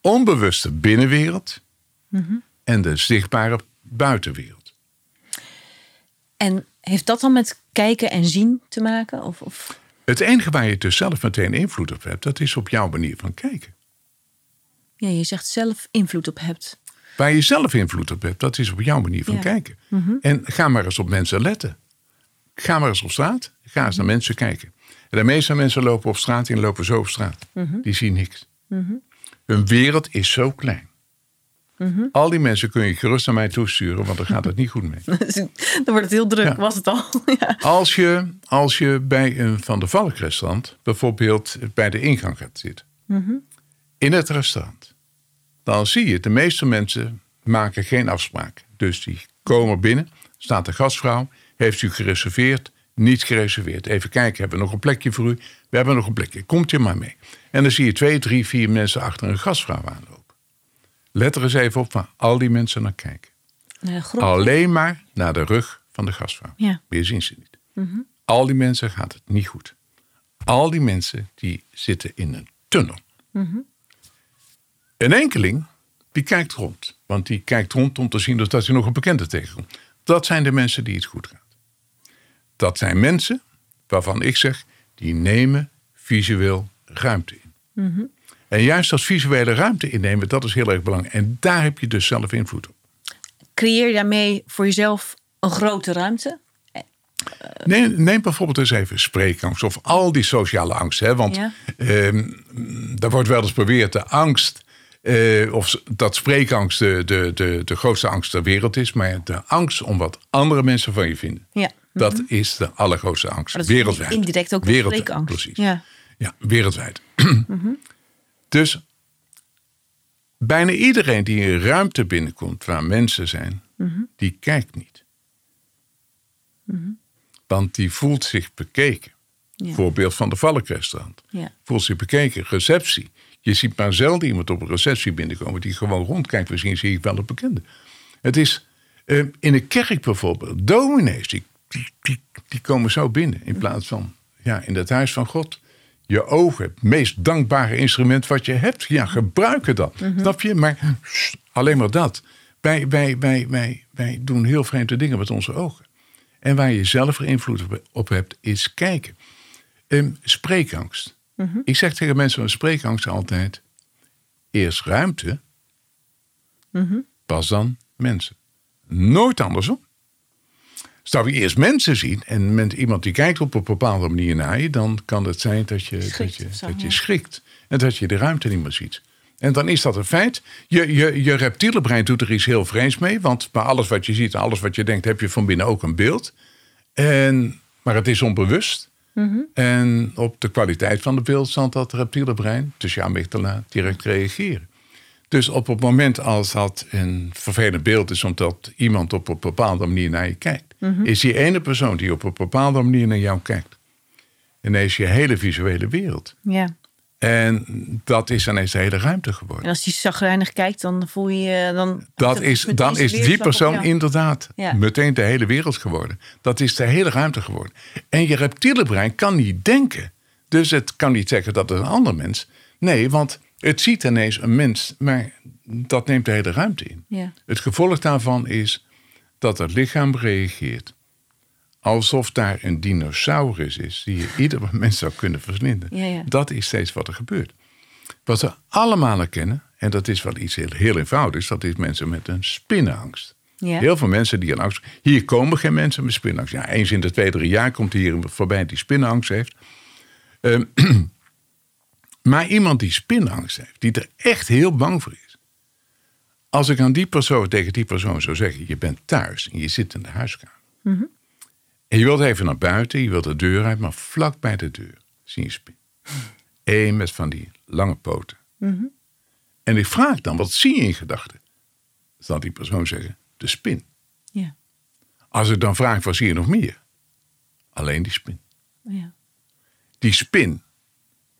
onbewuste binnenwereld en de zichtbare buitenwereld. En heeft dat dan met kijken en zien te maken? Of, of Het enige waar je dus zelf meteen invloed op hebt, dat is op jouw manier van kijken. Ja, je zegt zelf invloed op hebt. Waar je zelf invloed op hebt, dat is op jouw manier van Ja. kijken. En ga maar eens op mensen letten. Ga maar eens op straat. Ga eens naar mensen kijken. En de meeste mensen lopen op straat en lopen zo op straat. Die zien niks. Hun wereld is zo klein. Al die mensen kun je gerust naar mij toesturen, want dan gaat het niet goed mee. [laughs] Dan wordt het heel druk, Ja. was het al. [laughs] ja. Als je, als je bij een Van der Valk restaurant bijvoorbeeld bij de ingang gaat zitten. In het restaurant. Dan zie je, de meeste mensen maken geen afspraak. Dus die komen binnen, staat de gastvrouw, heeft u gereserveerd, niet gereserveerd. Even kijken, hebben we nog een plekje voor u? We hebben nog een plekje, komt u maar mee. En dan zie je twee, drie, vier mensen achter een gastvrouw aanlopen. Let er eens even op waar al die mensen naar kijken. Alleen maar naar de rug van de gastvrouw. Ja. Meer zien ze niet. Al die mensen gaat het niet goed. Al die mensen die zitten in een tunnel. Een enkeling die kijkt rond. Want die kijkt rond om te zien dat hij nog een bekende tegenkomt. Dat zijn de mensen die het goed gaat. Dat zijn mensen waarvan ik zeg, die nemen visueel ruimte in. En juist dat visuele ruimte innemen, dat is heel erg belangrijk. En daar heb je dus zelf invloed op. Creëer daarmee voor jezelf een grote ruimte. Neem, neem bijvoorbeeld eens even spreekangst of al die sociale angst. Hè? Want Ja. ehm, daar wordt wel eens beweerd de angst, eh, of dat spreekangst de, de, de, de grootste angst ter wereld is. Maar de angst om wat andere mensen van je vinden. Ja. Dat is de allergrootste angst. Maar dat is wereldwijd. indirect ook Wereldwijd, spreekangst. Precies. Ja. Ja, wereldwijd. Dus bijna iedereen die in een ruimte binnenkomt waar mensen zijn, die kijkt niet. Want die voelt zich bekeken. Ja. Voorbeeld van de Valkrestaurant. Ja. Voelt zich bekeken. Receptie. Je ziet maar zelden iemand op een receptie binnenkomen die gewoon rondkijkt. Misschien zie ik wel een bekende. Het is eh, in een kerk bijvoorbeeld. Dominees, die, die, die, die komen zo binnen. In plaats van ja, in het huis van God. Je ogen, het meest dankbare instrument wat je hebt. Ja, gebruik het dan. Snap je? Maar alleen maar dat. Wij, wij, wij, wij, wij doen heel vreemde dingen met onze ogen. En waar je zelf er invloed op- hebt, is kijken. Ehm, spreekangst. Ik zeg tegen mensen met spreekangst altijd: eerst ruimte, pas dan mensen. Nooit andersom. Zou je eerst mensen zien en met iemand die kijkt op een bepaalde manier naar je, dan kan het zijn dat je, dat Schrikt je, of zo, dat je schrikt. En dat je de ruimte niet meer ziet. En dan is dat een feit. Je, je, je reptiele brein doet er iets heel vreemds mee. Want bij alles wat je ziet en alles wat je denkt, heb je van binnen ook een beeld. En, maar het is onbewust. En op de kwaliteit van het beeld zal dat reptiele brein, dus je amygdala, direct reageren. Dus op het moment als dat een vervelend beeld is, omdat iemand op een bepaalde manier naar je kijkt, is die ene persoon die op een bepaalde manier naar jou kijkt, ineens je hele visuele wereld. ja. En dat is ineens de hele ruimte En geworden. als die zagrijnig kijkt, dan voel je je... Dan, Dat is, dan is die persoon inderdaad Ja. meteen de hele wereld geworden. Dat is de hele ruimte geworden. En je reptiele brein kan niet denken. Dus het kan niet zeggen dat het een ander mens. Nee, want het ziet ineens een mens, maar dat neemt de hele ruimte in. Ja. Het gevolg daarvan is dat het lichaam reageert alsof daar een dinosaurus is die je ieder [laughs] moment zou kunnen verslinden. Ja, ja. Dat is steeds wat er gebeurt. Wat we allemaal herkennen, en dat is wel iets heel, heel eenvoudigs, dat is mensen met een spinnenangst. Ja. Heel veel mensen die een angst. Hier komen geen mensen met spinnenangst. Ja, eens in de twee, drie jaar komt hier iemand voorbij die spinnenangst heeft. Ehm, [clears throat] maar iemand die spinnenangst heeft, die er echt heel bang voor is. Als ik aan die persoon, tegen die persoon zou zeggen: Je bent thuis en je zit in de huiskamer. En je wilt even naar buiten, je wilt de deur uit, maar vlak bij de deur zie je een spin. Eén met van die lange poten. En ik vraag dan: Wat zie je in gedachten? Zal die persoon zeggen: De spin. Als ik dan vraag: Wat zie je nog meer? Alleen die spin. Die spin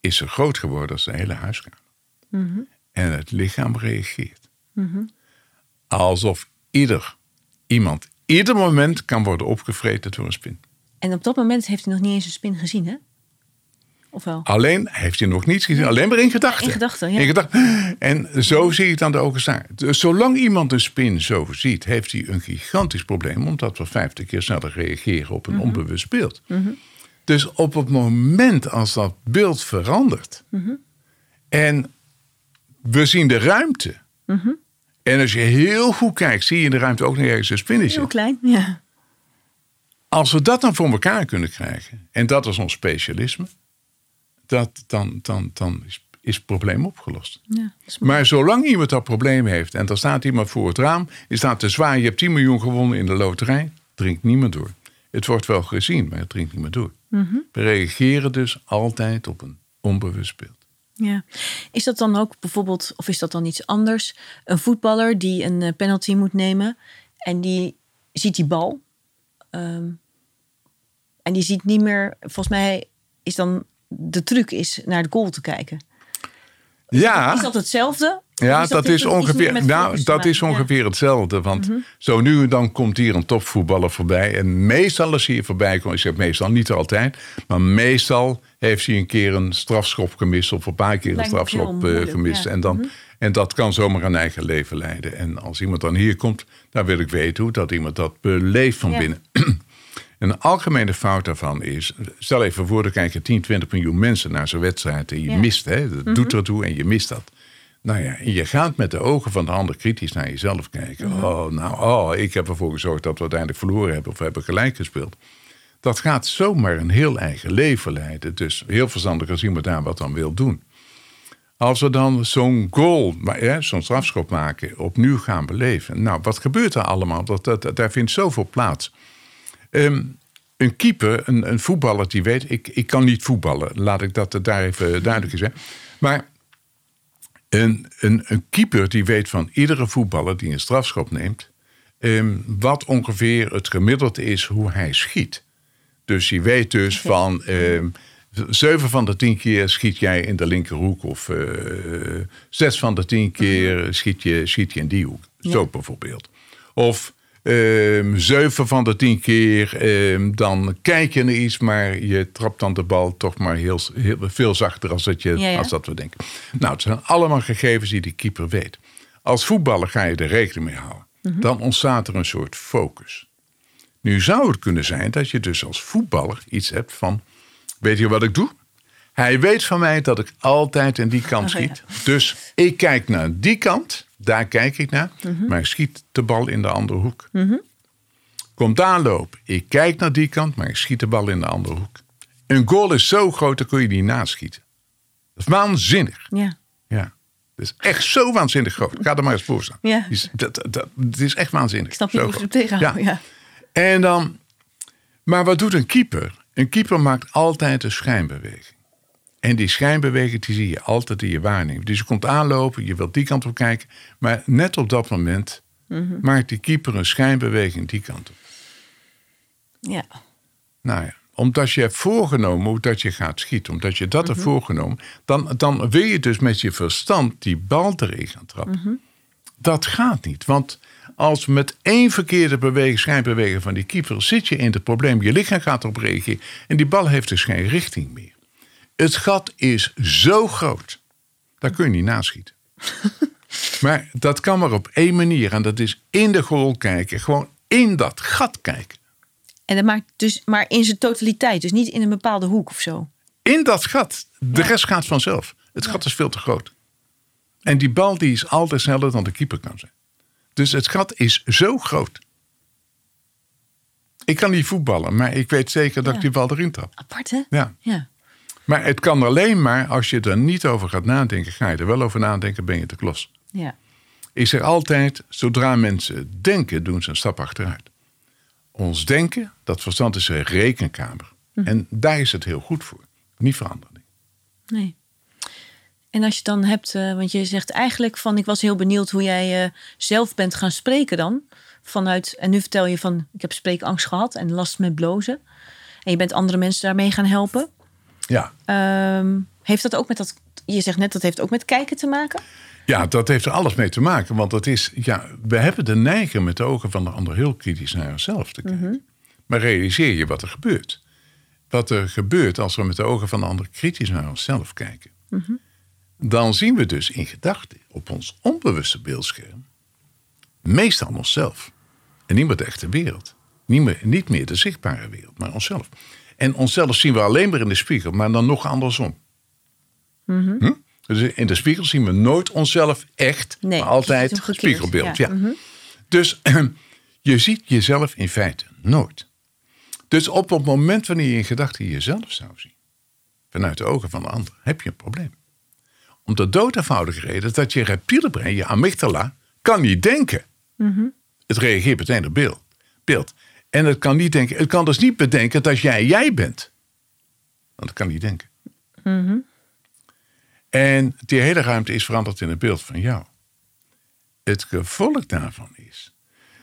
is zo groot geworden als de hele huiskamer. En het lichaam reageert. Alsof ieder, iemand, ieder moment kan worden opgevreten door een spin. En op dat moment heeft hij nog niet eens een spin gezien, hè? Of wel? Alleen heeft hij nog niets gezien, alleen maar in gedachten. In gedachten, ja. In gedachten. En zo zie ik dan de ogen staan. Dus zolang iemand een spin zo ziet, heeft hij een gigantisch probleem, omdat we vijftig keer sneller reageren op een Mhm. onbewust beeld. Dus op het moment als dat beeld verandert en we zien de ruimte. En als je heel goed kijkt, zie je in de ruimte ook nog ergens een spinnetje. Heel klein, ja. Als we dat dan voor elkaar kunnen krijgen, en dat is ons specialisme, dat, dan, dan, dan is, is het probleem opgelost. ja. Maar zolang iemand dat probleem heeft en er staat iemand voor het raam, is dat te zwaar, je hebt 10 miljoen gewonnen in de loterij, drinkt niemand door. Het wordt wel gezien, maar het drinkt niemand door. We reageren dus altijd op een onbewust beeld. Ja. Is dat dan ook bijvoorbeeld, of is dat dan iets anders? Een voetballer die een eh, penalty moet nemen en die ziet die bal. ehm, en die ziet niet meer, volgens mij is dan de truc is naar de goal te kijken. Ja, Is dat hetzelfde? Ja Of dat, is ongeveer, nou, dat is? Ja. ongeveer hetzelfde. Want zo nu en dan komt hier een topvoetballer voorbij. En meestal als hij hier voorbij komt, ik zeg meestal niet altijd, maar meestal heeft hij een keer een strafschop gemist of een paar keer een strafschop eh, gemist. ja. En, dan, en dat kan zomaar een eigen leven leiden. En als iemand dan hier komt, dan wil ik weten hoe dat iemand dat beleeft van Ja. binnen. [clears throat] Een algemene fout daarvan is, stel even voor, er kijken 10, 20 miljoen mensen naar zo'n wedstrijd en je mist, hè, dat doet ertoe en je mist dat. Nou ja, je gaat met de ogen van de ander kritisch naar jezelf kijken. Oh, nou, oh, ik heb ervoor gezorgd dat we uiteindelijk verloren hebben of we hebben gelijk gespeeld. Dat gaat zomaar een heel eigen leven leiden. Dus heel verstandig als iemand daar wat aan wil doen. Als we dan zo'n goal, zo'n strafschop maken, opnieuw gaan beleven. Nou, wat gebeurt er allemaal? Dat, dat, daar vindt zoveel plaats. Ehm, een keeper, een, een voetballer die weet, ik, ik kan niet voetballen. Laat ik dat daar even duidelijk zeggen. Maar een, een, een keeper die weet van iedere voetballer die een strafschop neemt, ehm, wat ongeveer het gemiddelde is hoe hij schiet. Dus je weet dus van ehm, zeven van de tien keer schiet jij in de linkerhoek of eh, zes van de tien keer schiet je, schiet je in die hoek. Zo bijvoorbeeld. Of zeven van de tien keer ehm, dan kijk je naar iets, maar je trapt dan de bal toch maar heel, heel veel zachter als dat, je, Ja, ja. als dat we denken. Nou, het zijn allemaal gegevens die de keeper weet. Als voetballer ga je er rekening mee houden. Dan ontstaat er een soort focus. Nu zou het kunnen zijn dat je dus als voetballer iets hebt van... weet je wat ik doe? Hij weet van mij dat ik altijd in die kant Oh, ja. schiet. Dus ik kijk naar die kant, daar kijk ik naar... maar ik schiet de bal in de andere hoek. Komt aanloop, ik kijk naar die kant... maar ik schiet de bal in de andere hoek. Een goal is zo groot, dan kun je die naschieten. Dat is waanzinnig. Ja. Ja. Het is echt zo waanzinnig groot. Ga er maar eens voor staan. Ja. Dat, dat, dat- het is echt waanzinnig. Ik snap niet Zo hoe ze groot. tegenhouden. Ja. En dan, maar wat doet een keeper? Een keeper maakt altijd een schijnbeweging. En die schijnbeweging die zie je altijd in je waarneming. Dus je komt aanlopen, je wilt die kant op kijken. Maar net op dat moment Mhm. maakt die keeper een schijnbeweging die kant op. ja. Nou ja, omdat je hebt voorgenomen hoe dat je gaat schieten. Omdat je dat Mhm. hebt voorgenomen. Dan, dan wil je dus met je verstand die bal erin gaan trappen. Mhm. Dat gaat niet. Want als met één verkeerde beweging, schijnbeweging van die keeper... zit je in het probleem. Je lichaam gaat erop reageren. En die bal heeft dus geen richting meer. Het gat is zo groot. Daar kun je niet naschieten. [laughs] maar dat kan maar op één manier. En dat is in de goal kijken. Gewoon in dat gat kijken. En dat maakt dus, maar in zijn totaliteit, dus niet in een bepaalde hoek of zo. In dat gat. De rest gaat vanzelf. Het gat is veel te groot. En die bal die is altijd sneller dan de keeper kan zijn. Dus het gat is zo groot. Ik kan niet voetballen, maar ik weet zeker dat Ja. ik die bal erin trap. Apart, hè? Ja. Ja. Maar het kan alleen maar als je er niet over gaat nadenken. Ga je er wel over nadenken, ben je te klos. Ja. Ik zeg altijd, zodra mensen denken, doen ze een stap achteruit. Ons denken, dat verstand is een rekenkamer. En daar is het heel goed voor. Niet veranderen. Nee. En als je dan hebt, eh, want je zegt eigenlijk van, ik was heel benieuwd hoe jij eh, zelf bent gaan spreken dan. Vanuit, en nu vertel je van, ik heb spreekangst gehad en last met blozen. En je bent andere mensen daarmee gaan helpen. Ja. Ehm, heeft dat ook met dat, je zegt net, dat heeft ook met kijken te maken? Ja, dat heeft er alles mee te maken. Want dat is, ja, we hebben de neiging met de ogen van de ander heel kritisch naar onszelf te kijken. Maar realiseer je wat er gebeurt. Wat er gebeurt als we met de ogen van de ander kritisch naar onszelf kijken. Dan zien we dus in gedachten op ons onbewuste beeldscherm meestal onszelf. En niet meer de echte wereld. Niet meer, niet meer de zichtbare wereld, maar onszelf. En onszelf zien we alleen maar in de spiegel, maar dan nog andersom. Hm? Dus in de spiegel zien we nooit onszelf echt, Nee, maar altijd het spiegelbeeld. ja. Ja. Dus [clears throat] je ziet jezelf in feite nooit. Dus op het moment wanneer je in gedachten jezelf zou zien, vanuit de ogen van de ander, heb je een probleem. Om de dood eenvoudige reden dat je reptiele brein, je amygdala, kan niet denken. Het reageert meteen op beeld. beeld. En het kan niet denken. Het kan dus niet bedenken dat jij jij bent. Want het kan niet denken. En die hele ruimte is veranderd in een beeld van jou. Het gevolg daarvan is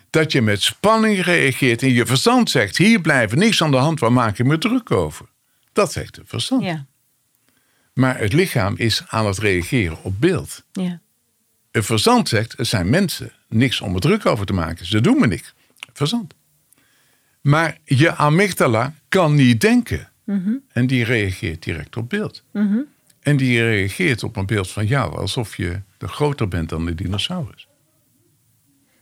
dat je met spanning reageert en je verstand zegt: hier blijven niks aan de hand, waar maak ik me druk over? Dat zegt het verstand. Ja, Maar het lichaam is aan het reageren op beeld. ja. Het verstand zegt: er zijn mensen, niks om me druk over te maken, ze doen me niks. Verstand. Maar je amygdala kan niet denken. En die reageert direct op beeld. En die reageert op een beeld van jou, alsof je er groter bent dan de dinosaurus.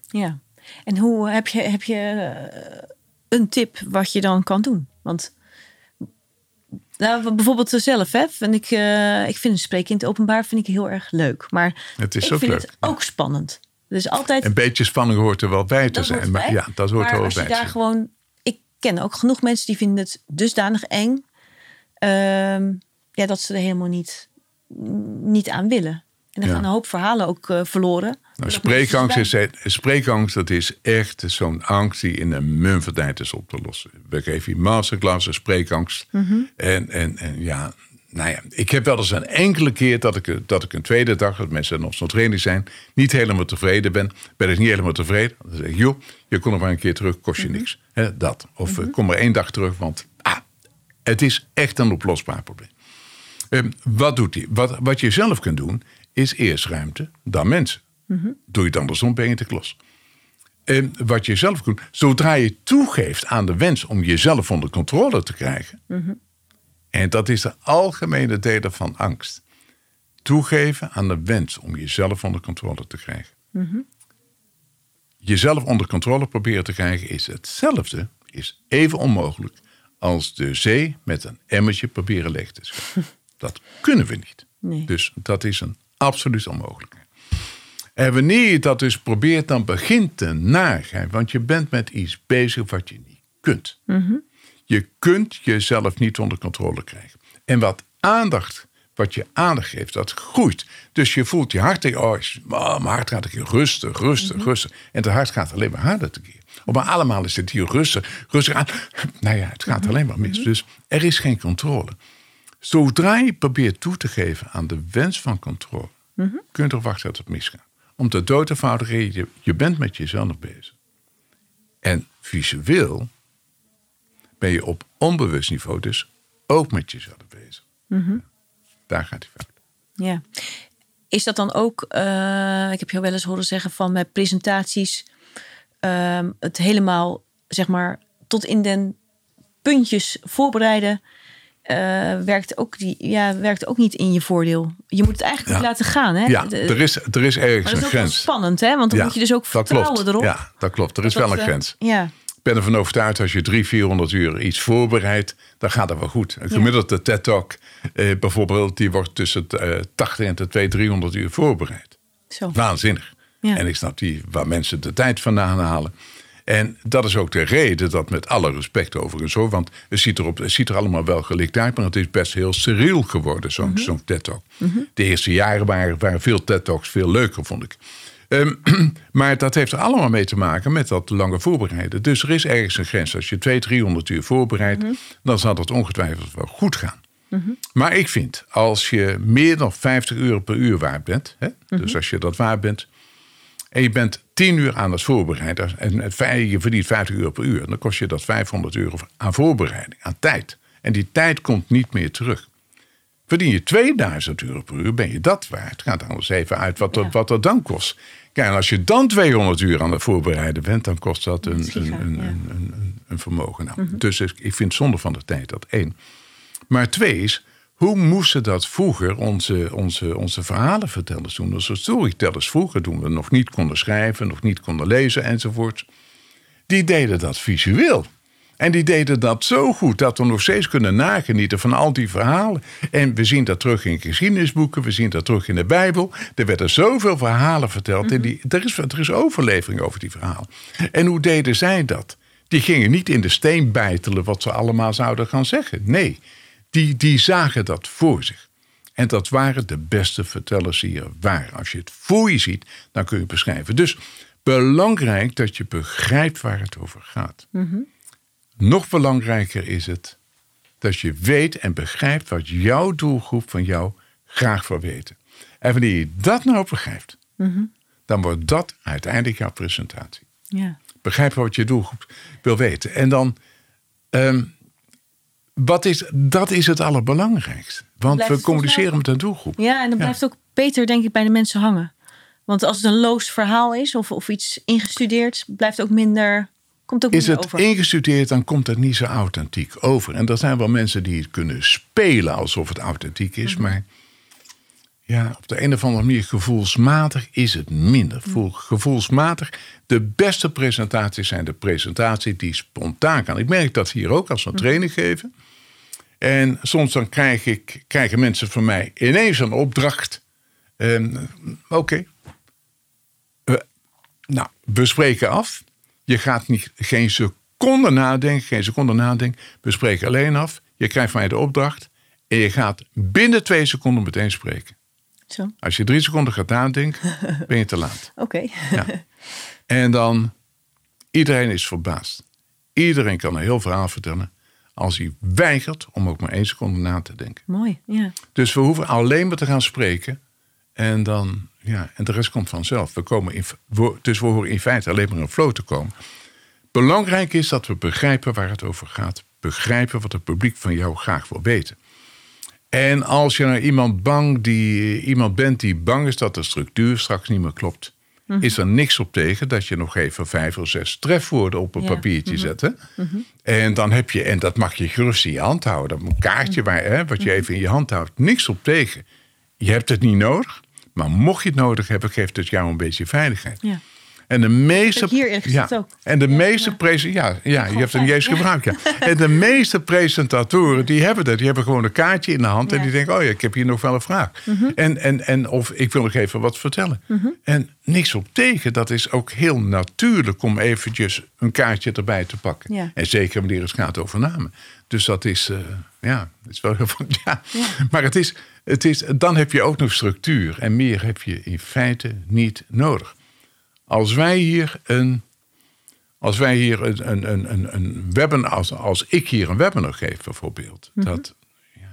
Ja. En hoe heb je, heb je eh, een tip wat je dan kan doen? Want nou, bijvoorbeeld zelf, hè, vind ik, eh, ik vind spreken in het openbaar vind ik heel erg leuk. Maar Het is ik ook vind leuk, het ja. ook spannend. Dus altijd. Een beetje spanning hoort er wel bij te dat zijn. Maar ja, dat hoort er wel als je bij. daar zijn. gewoon. Ken ook genoeg mensen die vinden het dusdanig eng. ehm, ja, dat ze er helemaal niet, niet aan willen. En Ja. gaan een hoop verhalen ook eh, verloren. Nou, spreekangst, is, spreekangst dat is echt zo'n angst die in een mum van tijd is op te lossen. We geven hier masterclasses, spreekangst. Mhm. en, en, en ja, nou ja, ik heb wel eens een enkele keer dat ik, dat ik een tweede dag, dat mensen nog zo'n training zijn, niet helemaal tevreden ben. Ben ik niet helemaal tevreden. Dan zeg ik, joh, je kon er maar een keer terug, kost je Mhm. niks. Dat. Of eh, kom maar één dag terug, want ah, het is echt een oplosbaar probleem. Ehm, wat doet hij? Wat, wat je zelf kunt doen, is eerst ruimte, dan mensen. Doe je het andersom, ben je te klos. En wat je zelf kunt, zodra je toegeeft aan de wens om jezelf onder controle te krijgen, en dat is de algemene delen van angst, toegeven aan de wens om jezelf onder controle te krijgen. Jezelf onder controle proberen te krijgen is hetzelfde, is even onmogelijk als de zee met een emmertje proberen leeg te scheppen. [laughs] Dat kunnen we niet. Nee. Dus dat is een absoluut onmogelijkheid. En wanneer je dat dus probeert, dan begint de narigheid. Want je bent met iets bezig wat je niet kunt. Je kunt jezelf niet onder controle krijgen. En wat aandacht, wat je aandacht geeft, dat groeit. Dus je voelt je hart tegen, oh, oh, mijn hart gaat een keer rustig, rustig, rustig. En het hart gaat alleen maar harder te keer. Op een allemaal is het hier rustig, rustig aan. Nou ja, het gaat alleen maar mis. Dus er is geen controle. Zodra je probeert toe te geven aan de wens van controle, kun je erop wachten dat het misgaat. Om de dood eenvoudige reden, je, je bent met jezelf bezig. En visueel ben je op onbewust niveau dus ook met jezelf bezig. Daar gaat hij fout. Ja. Is dat dan ook, eh, ik heb jou wel eens horen zeggen van met presentaties, ehm, het helemaal, zeg maar, tot in den puntjes voorbereiden, eh, werkt, ook die, ja, werkt ook niet in je voordeel. Je moet het eigenlijk Ja. laten gaan. Hè? Ja, er is, er is maar ergens dat is een ook wel grens. spannend, hè? Want dan Ja, moet je dus ook dat vertrouwen klopt. erop. Ja, dat klopt. Er is dat wel een eh, grens. Ja, ben ervan overtuigd, als je 300, 400 uur iets voorbereidt, dan gaat dat wel goed. Een gemiddelde TED-talk eh, bijvoorbeeld, die wordt tussen eh 80 en de 200, 300 uur voorbereid. zo. Waanzinnig. Ja. En ik snap die, waar mensen de tijd vandaan halen. En dat is ook de reden dat met alle respect overigens hoor. Want het ziet, erop, het ziet er allemaal wel gelikt uit. Maar het is best heel steriel geworden, zo'n zo'n TED-talk. De eerste jaren waren, waren veel TED-talks veel leuker, vond ik. Ehm, [clears throat] maar dat heeft er allemaal mee te maken met dat lange voorbereiden. Dus er is ergens een grens. Als je 200, 300 uur voorbereidt, dan zal het ongetwijfeld wel goed gaan. Maar ik vind, als je meer dan 50 euro per uur waard bent, hè, dus als je dat waard bent, en je bent 10 uur aan het voorbereiden, en je verdient 50 euro per uur, dan kost je dat 500 euro aan voorbereiding, aan tijd. En die tijd komt niet meer terug. Verdien je 2000 euro per uur, ben je dat waard. Ga dan eens even uit wat, dat, Ja. wat dat dan kost. Kijk, en als je dan 200 uur aan het voorbereiden bent, dan kost dat een, een, een, een, vermogen. Nou, Dus ik ik vind het zonde van de tijd, dat één. Maar twee is, hoe moesten dat vroeger onze, onze, onze verhalenvertellers doen? Onze storytellers vroeger, toen we nog niet konden schrijven, nog niet konden lezen enzovoort. Die deden dat visueel. En die deden dat zo goed dat we nog steeds kunnen nagenieten van al die verhalen. En we zien dat terug in geschiedenisboeken, we zien dat terug in de Bijbel. Er werden zoveel verhalen verteld en die, er, is, er is overlevering over die verhalen. En hoe deden zij dat? Die gingen niet in de steen bijtelen wat ze allemaal zouden gaan zeggen. Nee, die, die zagen dat voor zich. En dat waren de beste vertellers die er waren. Als je het voor je ziet, dan kun je het beschrijven. Dus belangrijk dat je begrijpt waar het over gaat. Nog belangrijker is het dat je weet en begrijpt wat jouw doelgroep van jou graag wil weten. En wanneer je dat nou begrijpt, dan wordt dat uiteindelijk jouw presentatie. Ja. Begrijpen wat je doelgroep wil weten. En dan, ehm, wat is, dat is het allerbelangrijkst. Want we communiceren met een doelgroep. Ja, en dan blijft ook beter, denk ik, bij de mensen hangen. Want als het een loos verhaal is of, of iets ingestudeerd, blijft ook minder. Komt ook Is het over. ingestudeerd, dan komt het niet zo authentiek over. En er zijn wel mensen die het kunnen spelen alsof het authentiek is. Mhm. Maar ja, op de een of andere manier gevoelsmatig is het minder. Mhm. Voel- Gevoelsmatig, de beste presentaties zijn de presentaties die spontaan gaan. Ik merk dat hier ook als we een Mhm. training geven. En soms dan krijg ik, krijgen mensen van mij ineens een opdracht. Ehm, Oké, Eh, nou, we spreken af. Je gaat niet, geen seconde nadenken, geen seconde nadenken. We spreken alleen af. Je krijgt van mij de opdracht. En je gaat binnen twee seconden meteen spreken. Zo, oké. Als je drie seconden gaat nadenken, [laughs] ben je te laat. Ja. En dan, iedereen is verbaasd. Iedereen kan een heel verhaal vertellen. Als hij weigert om ook maar één seconde na te denken. Mooi, ja. Dus we hoeven alleen maar te gaan spreken. En dan, ja, en de rest komt vanzelf. We komen in, dus we horen in feite alleen maar in flow te komen. Belangrijk is dat we begrijpen waar het over gaat. Begrijpen wat het publiek van jou graag wil weten. En als je nou iemand, bang die, iemand bent die bang is dat de structuur straks niet meer klopt, is er niks op tegen dat je nog even vijf of zes trefwoorden op een Ja. papiertje zet. hè? En dan heb je, en dat mag je gerust in je hand houden, dat een kaartje waar, hè, wat je even in je hand houdt, niks op tegen. Je hebt het niet nodig, maar mocht je het nodig hebben, geeft het jou een beetje veiligheid. ja. En de meeste, hier ja, ook. En de meeste presen, ja, ja, je hebt gebruikt. Ja. [laughs] En de meeste presentatoren, die hebben dat. Die hebben gewoon een kaartje in de hand. En Ja. Mhm. die denken, oh ja, ik heb hier nog wel een vraag. en, en, en of ik wil nog even wat vertellen. En niks op tegen. Dat is ook heel natuurlijk om eventjes een kaartje erbij te pakken. Ja. En zeker wanneer het gaat over namen. Dus dat is, eh, ja, het is wel heel. [laughs] Ja. Maar het is, het is, dan heb je ook nog structuur. En meer heb je in feite niet nodig. Als wij hier een, als wij hier een, een, een, een, een webinar, als, als ik hier een webinar geef bijvoorbeeld, dat, ja,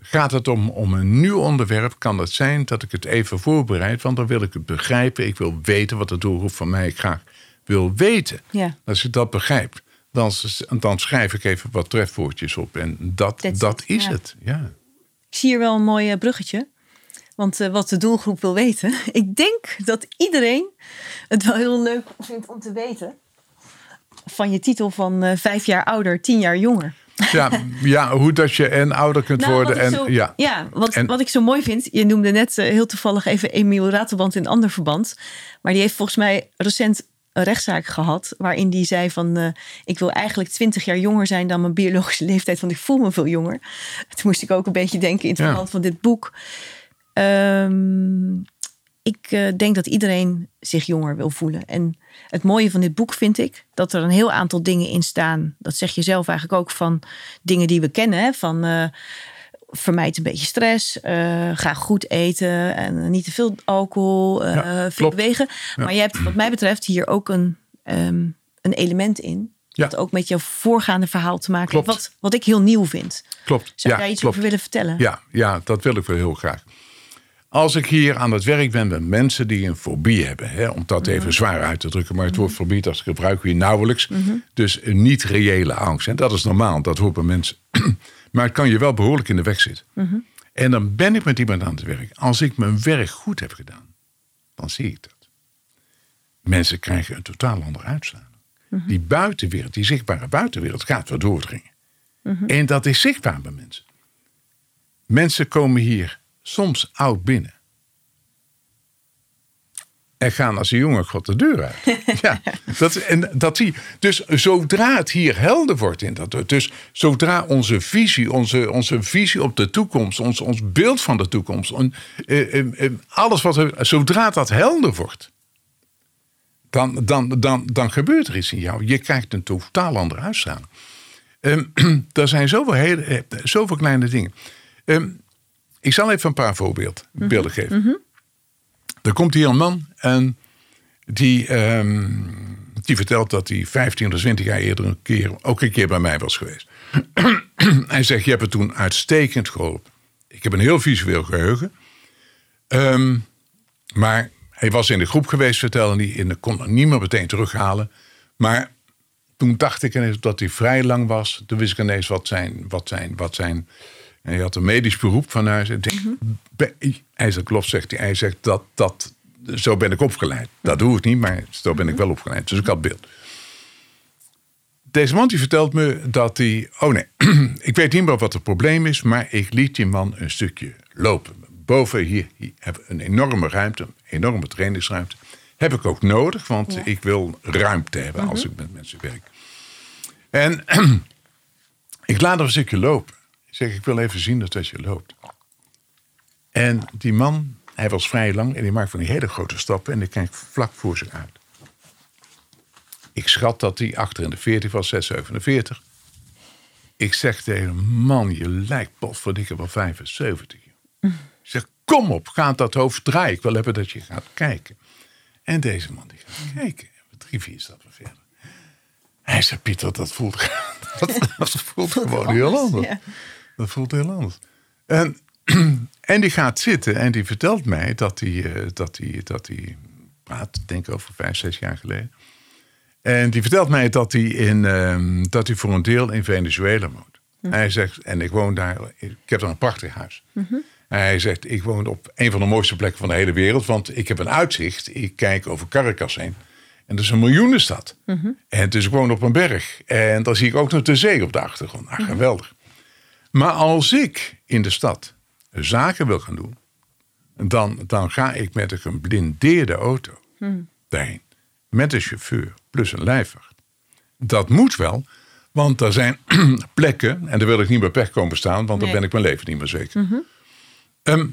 gaat het om, om een nieuw onderwerp, kan het zijn dat ik het even voorbereid, want dan wil ik het begrijpen. Ik wil weten wat de doelgroep van mij graag wil weten. Ja. Als je dat begrijpt, dan, dan schrijf ik even wat trefwoordjes op. En dat, That's dat it, is ja. het. Ja. Ik zie hier wel een mooi eh, bruggetje. Want eh, wat de doelgroep wil weten. [laughs] Ik denk dat iedereen het wel heel leuk vindt om te weten. Van je titel van eh, vijf jaar ouder, tien jaar jonger. Ja, [laughs] ja, hoe dat je en ouder kunt Nou, worden. En, zo, ja. ja, wat, En- wat ik zo mooi vind. Je noemde net eh, heel toevallig even Emiel Ratelband in een ander verband. Maar die heeft volgens mij recent een rechtszaak gehad. Waarin die zei van ik wil eigenlijk twintig jaar jonger zijn dan mijn biologische leeftijd. Want ik voel me veel jonger. Toen moest ik ook een beetje denken in het Ja. verband van dit boek. Ehm, ik eh, denk dat iedereen zich jonger wil voelen. En het mooie van dit boek vind ik dat er een heel aantal dingen in staan. Dat zeg je zelf eigenlijk ook van dingen die we kennen. Hè? Van eh, vermijd een beetje stress, eh, ga goed eten en niet te veel alcohol, Ja, veel bewegen. Maar je hebt wat mij betreft hier ook een, ehm, een element in. Ja. Dat ook met jouw voorgaande verhaal te maken heeft. Wat, wat ik heel nieuw vind. Klopt. Zou ja, jij iets klopt. over willen vertellen? Ja, ja, dat wil ik wel heel graag. Als ik hier aan het werk ben met mensen die een fobie hebben, hè, om dat even zwaar uit te drukken, maar het woord fobie dat gebruiken we hier nauwelijks. Dus een niet-reële angst. En dat is normaal, dat hoort bij mensen. [clears throat] maar het kan je wel behoorlijk in de weg zitten. En dan ben ik met iemand aan het werk. Als ik mijn werk goed heb gedaan, dan zie ik dat. Mensen krijgen een totaal andere uitstraling. Die buitenwereld, die zichtbare buitenwereld, gaat wel doordringen. En dat is zichtbaar bij mensen. Mensen komen hier soms oud binnen. en gaan als een jongen god de deur uit. [laughs] ja, dat, en dat zie je. Dus zodra het hier helder wordt in dat, dus zodra onze visie, onze, onze visie op de toekomst, ons, ons beeld van de toekomst, en, eh, eh, eh, alles wat er, zodra dat helder wordt, dan, dan, dan, dan gebeurt er iets in jou. Je krijgt een totaal andere uitstraling. Um, er [clears throat] zijn zoveel, hele, zoveel kleine dingen. Um, ik zal even een paar voorbeelden beelden geven. Mhm. Er komt hier een man en die, um, die vertelt dat hij 15 of 20 jaar eerder een keer, ook een keer bij mij was geweest. [clears throat] hij zegt: Je hebt het toen uitstekend geholpen. Ik heb een heel visueel geheugen. Um, maar hij was in de groep geweest, vertelde hij, en kon er niet meer meteen terughalen. Maar toen dacht ik ineens dat hij vrij lang was. Toen wist ik ineens wat zijn, wat zijn, wat zijn. En hij had een medisch beroep van huis. En denk, Hij zegt, klopt, zegt hij. Hij zegt dat, dat, zo ben ik opgeleid. Dat doe ik niet, maar zo ben ik wel opgeleid. Dus ik had beeld. Deze man die vertelt me dat hij. Oh nee, [clears throat] ik weet niet meer wat het probleem is, maar ik liet die man een stukje lopen. Boven hier, hier we een enorme ruimte, een enorme trainingsruimte. Heb ik ook nodig, want ik wil ruimte hebben als ik met mensen werk. En [clears throat] ik laat hem een stukje lopen. Ik zeg, ik wil even zien dat als je loopt. En die man, hij was vrij lang en die maakt van die hele grote stappen en die kijkt vlak voor zich uit. Ik schat dat hij achter in de 40 was, 6, 47. Ik zeg tegen hem, man, je lijkt potverdikke wel 75. Ik zeg, kom op, ga dat hoofd draaien. Ik wil hebben dat je gaat kijken. En deze man die gaat kijken. Drie, vier stappen verder. Hij zei, Pieter, dat voelt, dat, [laughs] dat voelt gewoon heel anders. Dat voelt heel anders. En, [clears throat] en die gaat zitten en die vertelt mij dat hij, eh, dat hij, dat praat, denk ik over vijf, zes jaar geleden. En die vertelt mij dat hij, in, uh, dat hij voor een deel in Venezuela woont. Hij zegt, en ik woon daar, ik heb daar een prachtig huis. Hij zegt, ik woon op een van de mooiste plekken van de hele wereld, want ik heb een uitzicht. Ik kijk over Caracas heen. En dat is een miljoenenstad. En dus ik woon op een berg. En dan zie ik ook nog de zee op de achtergrond. Ah, geweldig. Maar als ik in de stad zaken wil gaan doen, dan, dan ga ik met een geblindeerde auto daarheen. Met een chauffeur plus een lijfwacht. Dat moet wel, want er zijn [clears throat] plekken, en daar wil ik niet meer pech komen staan, want dan Nee. ben ik mijn leven niet meer zeker. Ehm,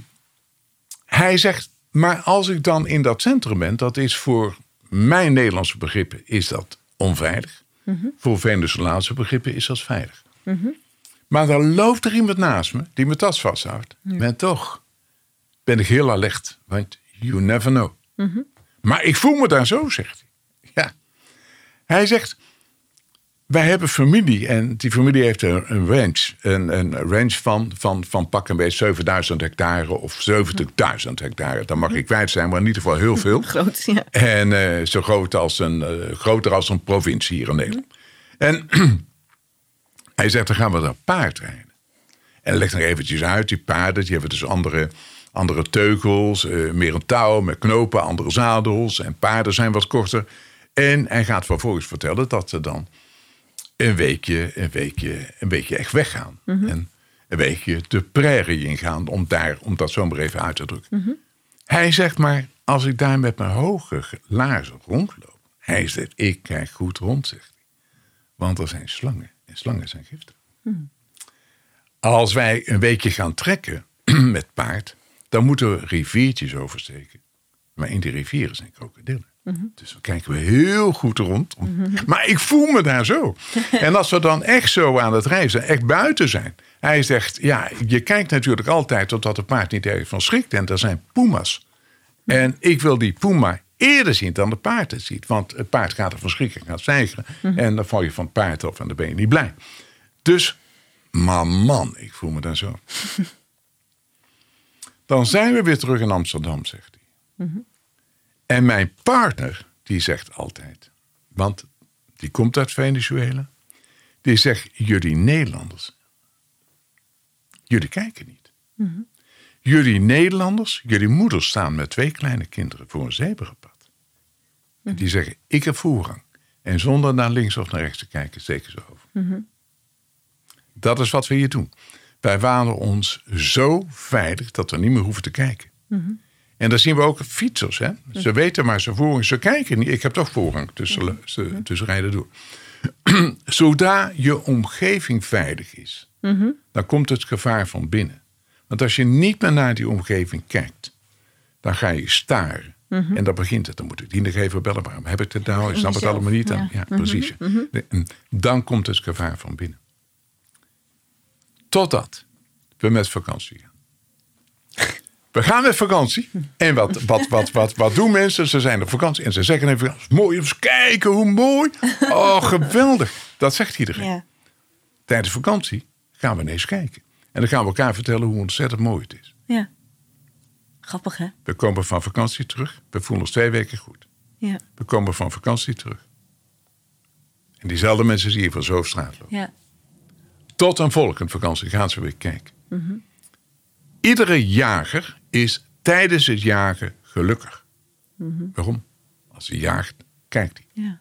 hij zegt, maar als ik dan in dat centrum ben, dat is voor mijn Nederlandse begrippen is dat onveilig. Voor Venezolaanse begrippen is dat veilig. Maar dan loopt er iemand naast me die mijn tas vasthoudt. Maar toch ben ik heel alert, want you never know. Maar ik voel me daar zo, zegt hij. Ja. Hij zegt, wij hebben familie en die familie heeft een, een range. Een, een range van, van, van pak een beetje 7000 hectare of 70.000 hectare. Dat mag ik kwijt zijn, maar in ieder geval heel veel. [laughs] Groot, ja. En eh, zo groot als een, eh, groter als een provincie hier in Nederland. En [clears throat] hij zegt, dan gaan we daar paard rijden. En legt nog eventjes uit, die paarden, die hebben dus andere, andere teugels, eh, meer een touw met knopen, andere zadels. En paarden zijn wat korter. En hij gaat vervolgens vertellen dat ze dan een weekje, een weekje, een weekje echt weggaan. En een weekje de prairie ingaan, om, daar, om dat zo maar even uit te drukken. Hij zegt maar, als ik daar met mijn hoge laarzen rondloop. Hij zegt, ik kijk goed rond, zegt hij. Want er zijn slangen. En slangen zijn giftig. Als wij een weekje gaan trekken [clears throat] met paard, dan moeten we riviertjes oversteken. Maar in die rivieren zijn krokodillen. Dus dan kijken we heel goed rond. Maar ik voel me daar zo. [laughs] En als we dan echt zo aan het reizen, echt buiten zijn. Hij zegt, ja, je kijkt natuurlijk altijd totdat het paard niet ergens van schrikt. En er zijn puma's. En ik wil die puma eerder zien dan de paard het ziet. Want het paard gaat er van schrikken, gaat zeigeren. En dan val je van het paard af en dan ben je niet blij. Dus, maar man, ik voel me daar zo. [laughs] Dan zijn we weer terug in Amsterdam, zegt hij. En mijn partner, die zegt altijd, want die komt uit Venezuela, die zegt: Jullie Nederlanders, jullie kijken niet. Jullie Nederlanders, jullie moeders staan met twee kleine kinderen voor een zebrapad. En die zeggen: Ik heb voorrang. En zonder naar links of naar rechts te kijken, steken ze over. Dat is wat we hier doen. Wij waren ons zo veilig dat we niet meer hoeven te kijken. En dan zien we ook fietsers. Hè? Ze weten maar ze voorrang, ze kijken niet. Ik heb toch voorrang tussen, ze- tussen rijden door. [clears throat] Zodra je omgeving veilig is, dan komt het gevaar van binnen. Want als je niet meer naar die omgeving kijkt, dan ga je staren. En dan begint het. Dan moet ik die nog even bellen. Waarom heb ik het nou? Ik snap het allemaal niet. Dan, ja. ja, precies. En Dan komt het gevaar van binnen. Totdat we met vakantie gaan. We gaan met vakantie. En wat, wat, wat, wat, wat doen mensen? Ze zijn op vakantie en ze zeggen even: "Het is mooi, eens kijken hoe mooi. Oh, [laughs] geweldig. Dat zegt iedereen. Ja. Tijdens vakantie gaan we ineens kijken. En dan gaan we elkaar vertellen hoe ontzettend mooi het is. ja. Grappig, hè? We komen van vakantie terug. We voelen ons twee weken goed. Ja. We komen van vakantie terug. En diezelfde mensen zie je van zo op straat lopen. Ja. Tot een volgende vakantie gaan ze weer kijken. Iedere jager is tijdens het jagen gelukkig. Waarom? Als hij jaagt, kijkt hij. Ja.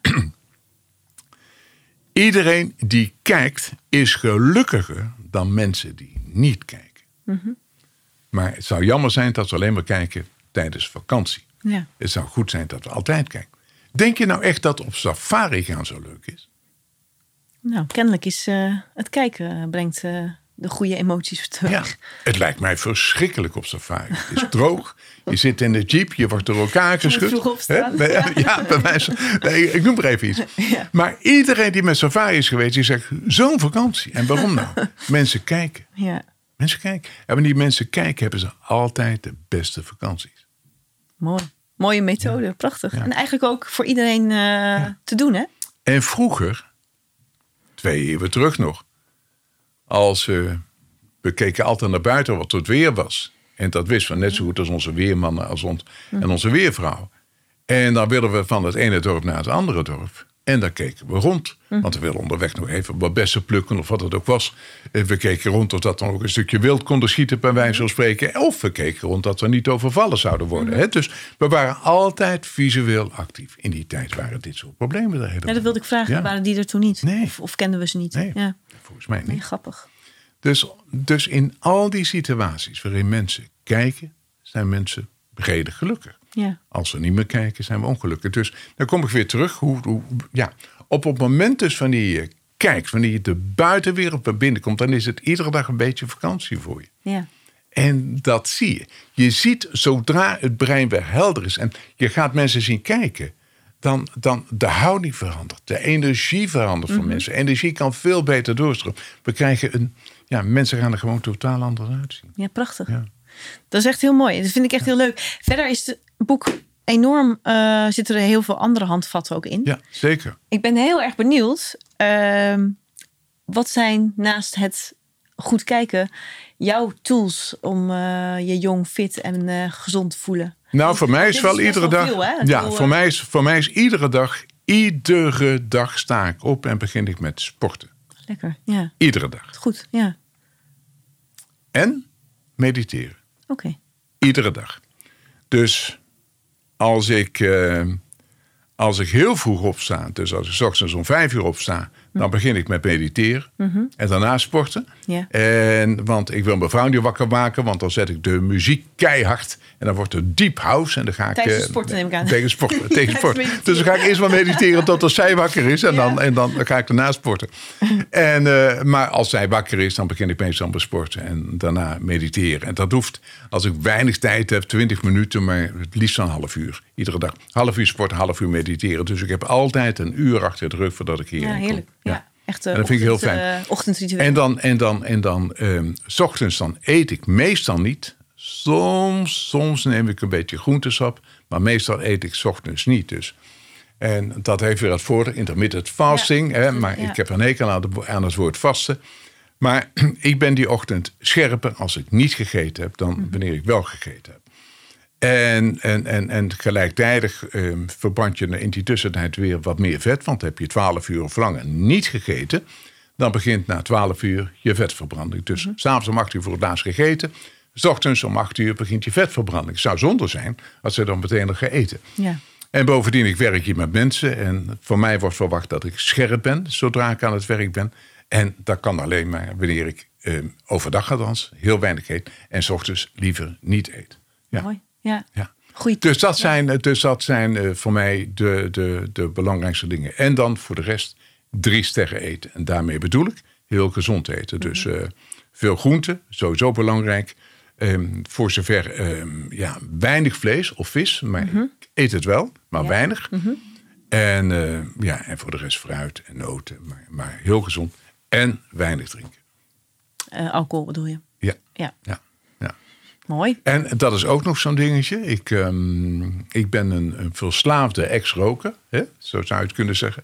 [clears throat] Iedereen die kijkt is gelukkiger dan mensen die niet kijken. Maar het zou jammer zijn dat we alleen maar kijken tijdens vakantie. Ja. Het zou goed zijn dat we altijd kijken. Denk je nou echt dat op safari gaan zo leuk is? Nou, kennelijk is eh, het kijken eh, brengt eh, de goede emoties terug. Ja. Het lijkt mij verschrikkelijk op safari. Het is droog. Je zit in de jeep, je wordt door elkaar geschud. Bij- [laughs] Ja, bij wijze. Nee, ik noem er even iets. Maar iedereen die met safari is geweest, die zegt: zo'n vakantie. En waarom nou? [laughs] Mensen kijken. Ja, Mensen kijken. En wanneer mensen kijken, hebben ze altijd de beste vakanties. mooi. Mooie methode, prachtig. En eigenlijk ook voor iedereen eh, te doen, hè? En vroeger, twee eeuwen terug nog, als eh, we keken altijd naar buiten wat het weer was. En dat wisten we net zo goed als onze weermannen als ons, en onze weervrouw. En dan wilden we van het ene dorp naar het andere dorp. En dan keken we rond. Want we wilden onderweg nog even wat bessen plukken of wat het ook was. We keken rond of dat dan ook een stukje wild konden schieten, bij wijze van spreken. Of we keken rond dat we niet overvallen zouden worden. Hè? Dus we waren altijd visueel actief. In die tijd waren dit soort problemen er helemaal Ja, dat wilde ik vragen. Ja. Waren die er toen niet? Nee. Of, of kenden we ze niet? Nee, Ja, volgens mij nee, niet. grappig. Dus, dus in al die situaties waarin mensen kijken, zijn mensen breder gelukkig. Ja. Als we niet meer kijken, zijn we ongelukkig. Dus dan kom ik weer terug. Hoe, hoe, ja, op het moment dus wanneer je kijkt, wanneer je de buitenwereld naar binnen komt, dan is het iedere dag een beetje vakantie voor je. Ja. En dat zie je. Je ziet zodra het brein weer helder is en je gaat mensen zien kijken, dan, dan de houding verandert. De energie verandert van mensen. Energie kan veel beter doorstromen. We krijgen een. Ja, mensen gaan er gewoon totaal anders uitzien. ja, prachtig. Ja. Dat is echt heel mooi. Dat vind ik echt heel leuk. Verder is het boek enorm, eh, zitten er heel veel andere handvatten ook in. Ja, zeker. Ik ben heel erg benieuwd. ehm, wat zijn naast het goed kijken jouw tools om eh, je jong, fit en eh, gezond te voelen? Nou, voor mij is wel is iedere dag. veel, ja, voor mij, is, voor mij is iedere dag. Iedere dag sta ik op en begin ik met sporten. Lekker, ja. Iedere dag. Goed, ja. En mediteren. Iedere dag. Dus als ik, eh, als ik heel vroeg opsta, dus als ik ochtends om vijf uur opsta, dan begin ik met mediteren. En daarna sporten. Ja. En, want ik wil mijn vrouw niet wakker maken, want dan zet ik de muziek keihard. En dan wordt het deep house. En dan ga ik. Het eh, sporten neem ik aan. [laughs] Tegen sporten. tegen sporten. Dus dan ga ik eerst maar mediteren tot zij wakker is. En, dan, en dan ga ik daarna sporten. [laughs] En, eh, maar als zij wakker is, dan begin ik meestal met sporten. En daarna mediteren. En dat hoeft, als ik weinig tijd heb, 20 minuten, maar het liefst een half uur. Iedere dag. Half uur sporten, half uur mediteren. Dus ik heb altijd een uur achter de rug voordat ik hier Ja, heerlijk. Ja. Echt, En dat vind ik heel ochtend, fijn. eh, ochtendritueel. En dan, en dan, en dan ehm, s ochtends dan eet ik meestal niet. Soms, soms neem ik een beetje groentesap. Maar meestal eet ik 's ochtends niet. Dus. En dat heeft weer het voordeel, intermittent fasting. Ja, hè, maar ja. ik heb een hekel aan, de- aan het woord vasten. Maar [clears throat] ik ben die ochtend scherper als ik niet gegeten heb... dan wanneer ik wel gegeten heb. En, en, en, en gelijktijdig ehm, verbrand je in die tussentijd weer wat meer vet. Want heb je 12 uur of langer niet gegeten... dan begint na 12 uur je vetverbranding. Dus Mhm. s'avonds om 8 uur voor het laatst gegeten... S ochtends om 8 uur begint je vetverbranding. Het zou zonde zijn als ze dan meteen nog gaan eten. Ja. En bovendien, ik werk hier met mensen. En van mij wordt verwacht dat ik scherp ben zodra ik aan het werk ben. En dat kan alleen maar wanneer ik eh, overdag althans heel weinig eet. En s ochtends liever niet eet. Ja. Mooi. Ja. Ja. Goeie Dus dat zijn, eh, dus dat zijn eh, voor mij de, de, de belangrijkste dingen. En dan voor de rest drie sterren eten. En daarmee bedoel ik heel gezond eten. Dus Mhm. eh, veel groenten, sowieso belangrijk. Ehm, voor zover ehm, ja, weinig vlees of vis. Maar ik eet het wel, maar Mhm. Ja. Mhm. weinig. En, eh, ja, en voor de rest fruit en noten. Maar, maar heel gezond. En weinig drinken. Eh, alcohol bedoel je? Ja, ja, ja. En dat is ook nog zo'n dingetje. Ik, ehm, ik ben een, verslaafde ex-roker, zo zou je het kunnen zeggen.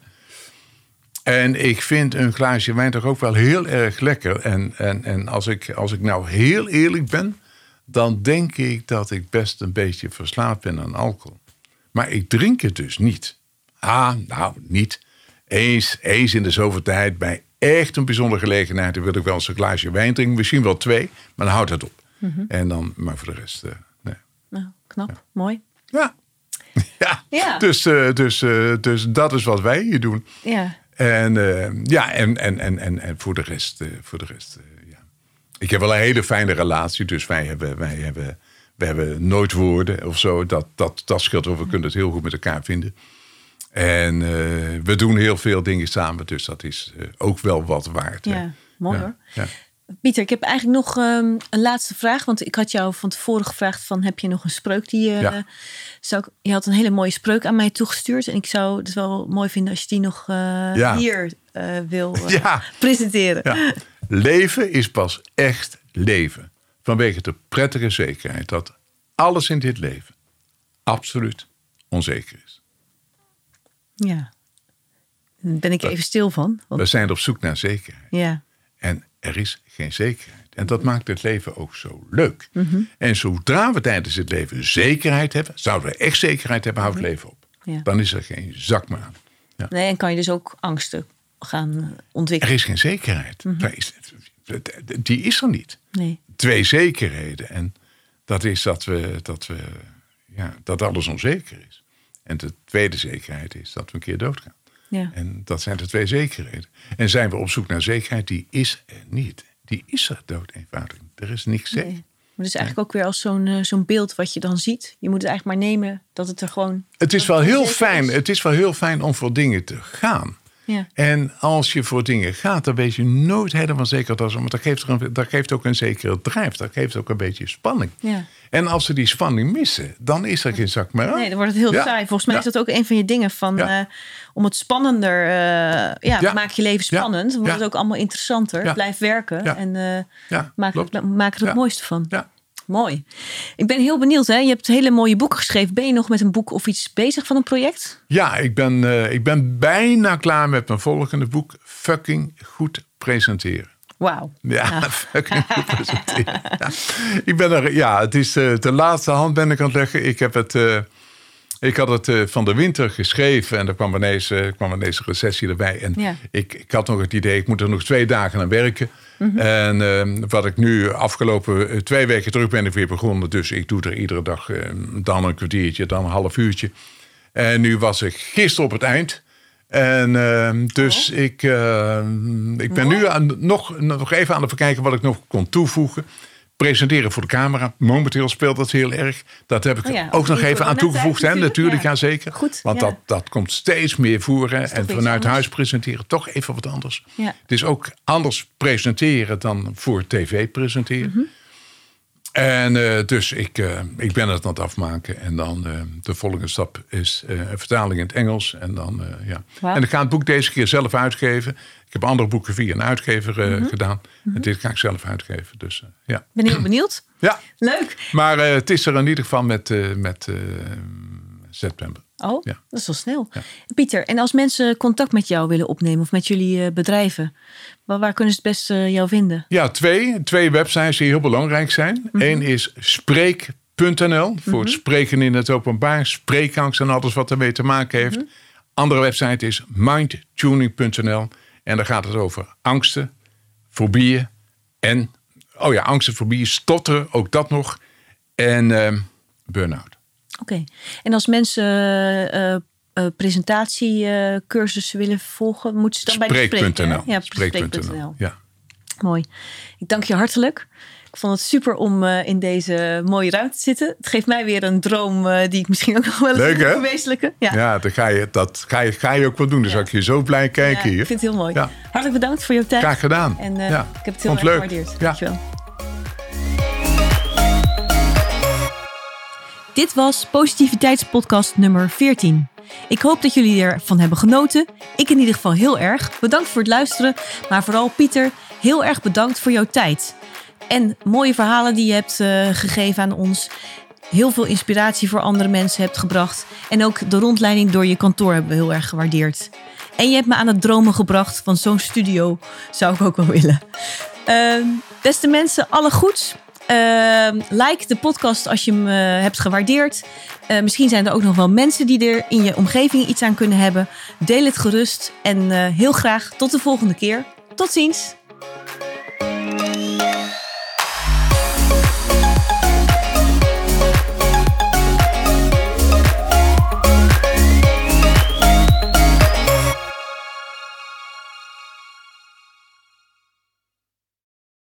En ik vind een glaasje wijn toch ook wel heel erg lekker. En, en, en als, ik, als ik nou heel eerlijk ben, dan denk ik dat ik best een beetje verslaafd ben aan alcohol. Maar ik drink het dus niet. Ah, nou, niet. Eens, eens in de zoveel tijd, bij echt een bijzondere gelegenheid, wil ik wel eens een glaasje wijn drinken. Misschien wel twee, maar dan houdt het op. En dan, maar voor de rest, eh, nee. Nou, knap, mooi. Ja. [laughs] Ja. Ja. Dus, eh, dus, eh, dus dat is wat wij hier doen. Ja, En ja, en, en, en, en, en voor de rest, voor de rest ja. Ik heb wel een hele fijne relatie, dus wij hebben, wij hebben, wij hebben nooit woorden of zo. Dat, dat, dat scheelt wel, we kunnen het heel goed met elkaar vinden. En we doen heel veel dingen samen, dus dat is ook wel wat waard. hè. ja mooi Ja, hoor. Pieter, ik heb eigenlijk nog ehm, een laatste vraag. Want ik had jou van tevoren gevraagd van... heb je nog een spreuk die je... Ja. zou ik, je had een hele mooie spreuk aan mij toegestuurd. En ik zou het wel mooi vinden als je die nog eh, Ja. hier eh, wil eh, [laughs] Ja. presenteren. Ja. Leven is pas echt leven. Vanwege de prettige zekerheid dat alles in dit leven absoluut onzeker is. Ja. Daar ben ik even stil van. Want, We zijn op zoek naar zekerheid. ja. Er is geen zekerheid. En dat maakt het leven ook zo leuk. Mhm. En zodra we tijdens het leven zekerheid hebben, zouden we echt zekerheid hebben, houdt het leven op. Ja. Dan is er geen zak meer aan. Ja. Nee, en kan je dus ook angsten gaan eh, Er ontwikkelen. is geen zekerheid. Mhm. Is- Die is er niet. Nee. twee zekerheden. En dat is dat, we, dat, we, ja, dat alles onzeker is. En de tweede zekerheid is dat we een keer doodgaan. Ja. En dat zijn de twee zekerheden. En zijn we op zoek naar zekerheid, die is er niet. Die is er dood eenvoudig. Er is niks zeker. Nee. Maar het is eigenlijk ook weer als zo'n eh, zo'n beeld wat je dan ziet. Je moet het eigenlijk maar nemen dat het er gewoon... Het is wel heel fijn. is. Het is wel heel fijn om voor dingen te gaan. Ja. En als je voor dingen gaat, dan weet je nooit helemaal zeker dat Want dat geeft, er een, dat geeft ook een zekere drijf. Dat geeft ook een beetje spanning. Ja. En als ze die spanning missen, dan is er geen zak meer aan. Nee, dan wordt het heel Ja. saai. Volgens mij is dat ook een van je dingen van eh, om het spannender. eh, ja, maak je leven spannend. Dan wordt het ook allemaal interessanter. Blijf werken en eh, maak, er, maak er het mooiste van. Ja. Mooi. Ik ben heel benieuwd. Hè? Je hebt hele mooie boeken geschreven. Ben je nog met een boek of iets bezig van een project? Ja, ik ben, eh, ik ben bijna klaar met mijn volgende boek. Fucking goed presenteren. Wauw. Ja, [laughs] fucking goed presenteren. Ja. Ik ben er, ja, het is eh, de laatste hand ben ik aan het leggen. Ik heb het, eh, ik had het eh, van de winter geschreven en er kwam ineens, eh, kwam ineens een recessie erbij. En Ja. ik, ik had nog het idee, ik moet er nog twee dagen aan werken. En eh, wat ik nu afgelopen eh, twee weken terug ben ik weer begonnen. Dus ik doe er iedere dag eh, dan een kwartiertje, dan een half uurtje. En nu was ik gisteren op het eind. En eh, dus ik, eh, ik ben nu aan, nog, nog even aan het bekijken wat ik nog kon toevoegen. Presenteren voor de camera. Momenteel speelt dat heel erg. Dat heb ik Oh ja, ook nog even aan toegevoegd. Hè? natuurlijk, Natuurlijk, ja. zeker. Goed, Want ja. dat, dat komt steeds meer voeren. En vanuit anders? huis presenteren toch even wat anders. Ja. Het is ook anders presenteren dan voor tv presenteren. Mhm. En eh, dus ik, eh, ik ben het aan het afmaken. En dan eh, de volgende stap is een vertaling in het Engels. En, dan, ja. En ik ga het boek deze keer zelf uitgeven. Ik heb andere boeken via een uitgever Mhm. gedaan. En dit ga ik zelf uitgeven. Dus ja. Ben heel benieuwd. ja. Leuk. Maar het is er in ieder geval met, met september. Oh, Ja. dat is wel snel. Pieter, en als mensen contact met jou willen opnemen of met jullie eh, bedrijven, waar, waar kunnen ze het best eh, jou vinden? Ja, twee. Twee websites die heel belangrijk zijn. Eén is spreek.nl voor het spreken in het openbaar. Spreekangst en alles wat ermee te maken heeft. Andere website is mindtuning.nl. En daar gaat het over angsten, fobieën en... Oh ja, angsten, fobieën, stotteren, ook dat nog. En ehm burn-out. Oké. En als mensen eh, presentatiecursussen willen volgen, moeten ze dan bij de. Ja, Spreek.nl. Ja. Mooi. Ik dank je hartelijk. Ik vond het super om in deze mooie ruimte te zitten. Het geeft mij weer een droom die ik misschien ook nog wel eens hè? verwezenlijken. Ja. Ja, dat ga je, dat ga je, ga je ook wel doen. Dan Ja. zal ik je zo blij kijken Ja, hier. ik vind het heel mooi. Ja. Hartelijk bedankt voor je tijd. Graag gedaan. En ja. ik heb het heel erg gewaardeerd. Ja. Dankjewel. Dit was Positiviteitspodcast nummer 14. Ik hoop dat jullie ervan hebben genoten. Ik in ieder geval heel erg. Bedankt voor het luisteren. Maar vooral Pieter, heel erg bedankt voor jouw tijd. En mooie verhalen die je hebt eh, gegeven aan ons. Heel veel inspiratie voor andere mensen hebt gebracht. En ook de rondleiding door je kantoor hebben we heel erg gewaardeerd. En je hebt me aan het dromen gebracht van zo'n studio. Zou ik ook wel willen. Ehm, beste mensen, alle goeds. Ehm, like de podcast als je hem eh, hebt gewaardeerd. Eh, misschien zijn er ook nog wel mensen die er in je omgeving iets aan kunnen hebben. Deel het gerust. En eh, heel graag tot de volgende keer. Tot ziens.